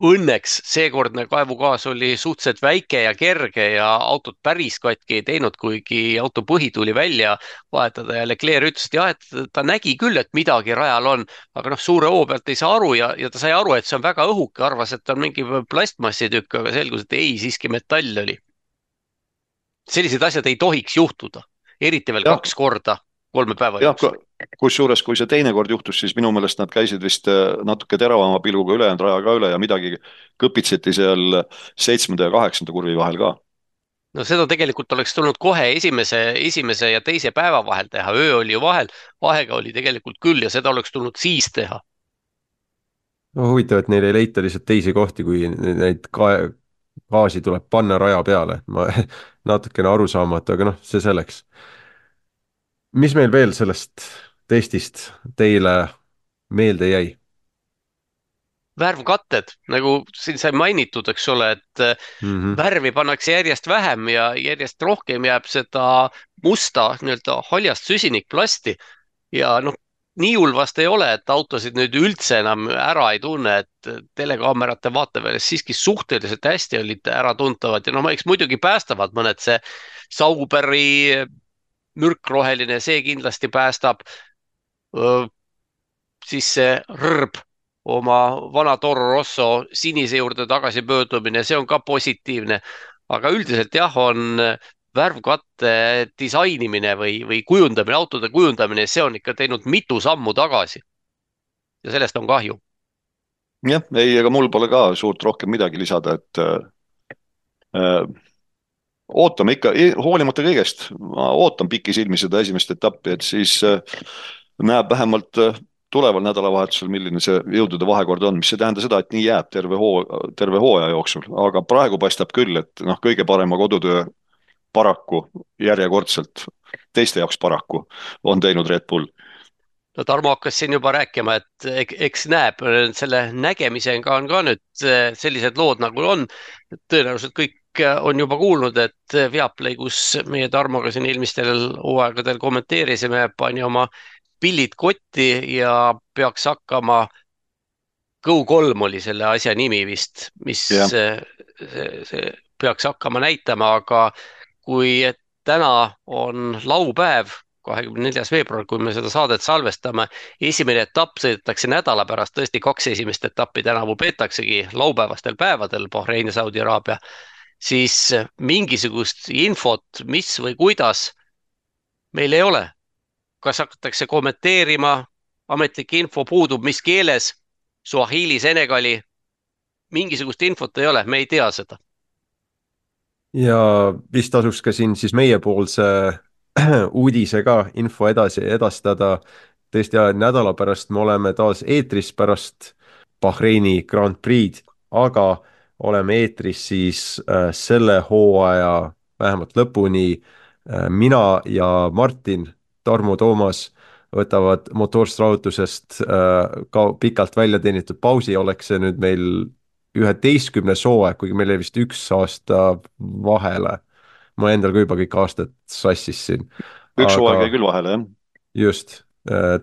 Õnneks seekordne kaevugaas oli suhteliselt väike ja kerge ja autot päris katki ei teinud, kuigi auto põhi tuli välja vahetada ja Leclerc ütles, et jah, et ta nägi küll, et midagi rajal on, aga noh, suure hoo pealt ei saa aru ja, ja ta sai aru, et see on väga õhuke, arvas, et on mingi plastmassitükk, aga selgus, et ei, siiski metall oli. sellised asjad ei tohiks juhtuda, eriti veel ja. kaks korda kolme päeva jooksul. kusjuures, kui see teine kord juhtus, siis minu meelest nad käisid vist äh, natuke teravama pilguga ülejäänud raja ka üle ja midagi kõpitseti seal seitsmenda ja kaheksanda kurvi vahel ka no seda tegelikult oleks tulnud kohe esimese, esimese ja teise päeva vahel teha, öö oli ju vahel, aega oli tegelikult küll ja seda oleks tulnud siis teha. no huvitav, et neil ei leita lihtsalt teisi kohti, kui neid ka-, gaasi tuleb panna raja peale, ma <laughs> natukene arusaamatu, aga noh, see selleks mis meil veel sellest testist teile meelde jäi? värvkatted, nagu siin sai mainitud, eks ole, et mm -hmm. värvi pannakse järjest vähem ja järjest rohkem jääb seda musta nii-öelda haljast süsinikplasti ja noh, nii hull vast ei ole, et autosid nüüd üldse enam ära ei tunne, et telekaamerate vaateväljast siiski suhteliselt hästi olid äratuntavad ja no eks muidugi päästavad mõned see Sauberi mürkroheline, see kindlasti päästab. siis see rõrb oma vana Toro Rosso sinise juurde tagasi pöördumine, see on ka positiivne. aga üldiselt jah, on värvkatte disainimine või, või kujundamine, autode kujundamine, see on ikka teinud mitu sammu tagasi. ja sellest on kahju. jah, ei, ega mul pole ka suurt rohkem midagi lisada, et äh, ootame ikka, hoolimata kõigest, ma ootan pikisilmi seda esimest etappi, et siis äh, näeb vähemalt äh, tuleval nädalavahetusel, milline see jõudude vahekord on, mis ei tähenda seda, et nii jääb terve hoo, terve hooaja jooksul, aga praegu paistab küll, et noh, kõige parema kodutöö paraku järjekordselt, teiste jaoks paraku, on teinud Red Bull no Tarmo hakkas siin juba rääkima, et eks näeb, selle nägemisega on ka nüüd äh, sellised lood nagu on. tõenäoliselt kõik on juba kuulnud, et Viaplay, kus meie Tarmoga siin eelmistel hooaegadel kommenteerisime, pani oma pillid kotti ja peaks hakkama. Go3 oli selle asja nimi vist, mis yeah. see, see peaks hakkama näitama, aga kui täna on laupäev kahekümne neljas veebruar, kui me seda saadet salvestame. esimene etapp sõidetakse nädala pärast, tõesti kaks esimest etappi tänavu peetaksegi laupäevastel päevadel Bahrein ja Saudi Araabia. Siis mingisugust infot, mis või kuidas meil ei ole. kas hakatakse kommenteerima, ametlik info puudub, mis keeles, Suahili, Senegali, mingisugust infot ei ole, me ei tea seda. ja vist tasuks ka siin siis meiepoolse <clears throat> uudise ka info edasi edastada. tõesti, nädala pärast me oleme taas eetris pärast Bahreini Grand Prix'd, aga oleme eetris siis äh, selle hooaja vähemalt lõpuni äh,. mina ja Martin, Tarmo Toomas võtavad motoorstrautusest äh, ka pikalt välja teenitud pausi, oleks see nüüd meil üheteistkümnes hooaeg, kuigi meil jäi vist üks aasta vahele ma endal ka juba kõik aastad sassis siin. üks hooaeg jäi küll vahele, jah. just, äh,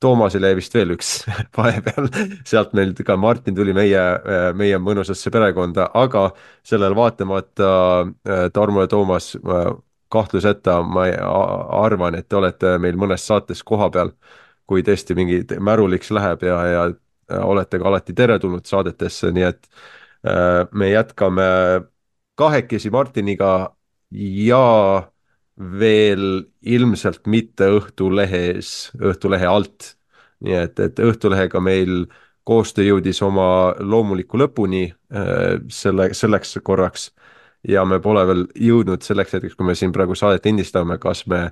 Toomasel jäi vist veel üks <laughs> vahepeal, sealt meil ka Martin tuli meie, äh, meie mõnusasse perekonda, aga sellele vaatamata äh, Tarmo ja Toomas kahtluseta ma arvan, et te olete meil mõnes saates kohapeal, kui tõesti mingi märuliks läheb ja, ja olete ka alati teretulnud saadetesse, nii et me jätkame kahekesi Martiniga ja veel ilmselt mitte Õhtulehes, Õhtulehe alt. nii et, et Õhtulehega meil koostöö jõudis oma loomuliku lõpuni äh, selle, selleks korraks ja me pole veel jõudnud selleks hetkeks, kui me siin praegu saadet lindistame, kas me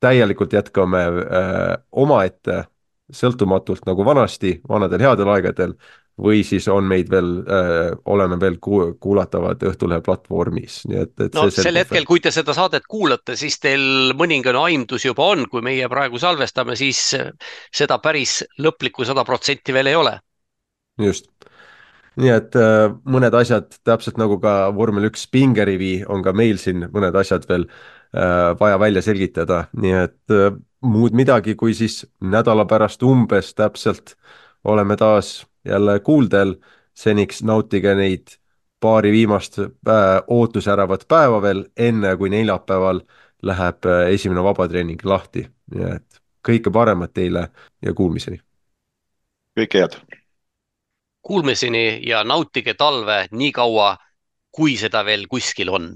täielikult jätkame äh, omaette sõltumatult nagu vanasti, vanadel headel aegadel või siis on meid veel äh,, oleme veel ku kuulatavad Õhtulehe platvormis, nii et, et. no sel hetkel, kui te seda saadet kuulate, siis teil mõningane aimdus juba on, kui meie praegu salvestame, siis seda päris lõplikku sada protsenti veel ei ole. just, nii et äh, mõned asjad, täpselt nagu ka vormel üks pingerivi, on ka meil siin mõned asjad veel äh, vaja välja selgitada, nii et äh, muud midagi, kui siis nädala pärast umbes täpselt oleme taas jälle kuuldel, seniks nautige neid paari viimast äh, ootusäravat päeva veel, enne kui neljapäeval läheb äh, esimene vabatreening lahti, nii et kõike paremat teile ja kuulmiseni. kõike head. Kuulmiseni ja nautige talve nii kaua, kui seda veel kuskil on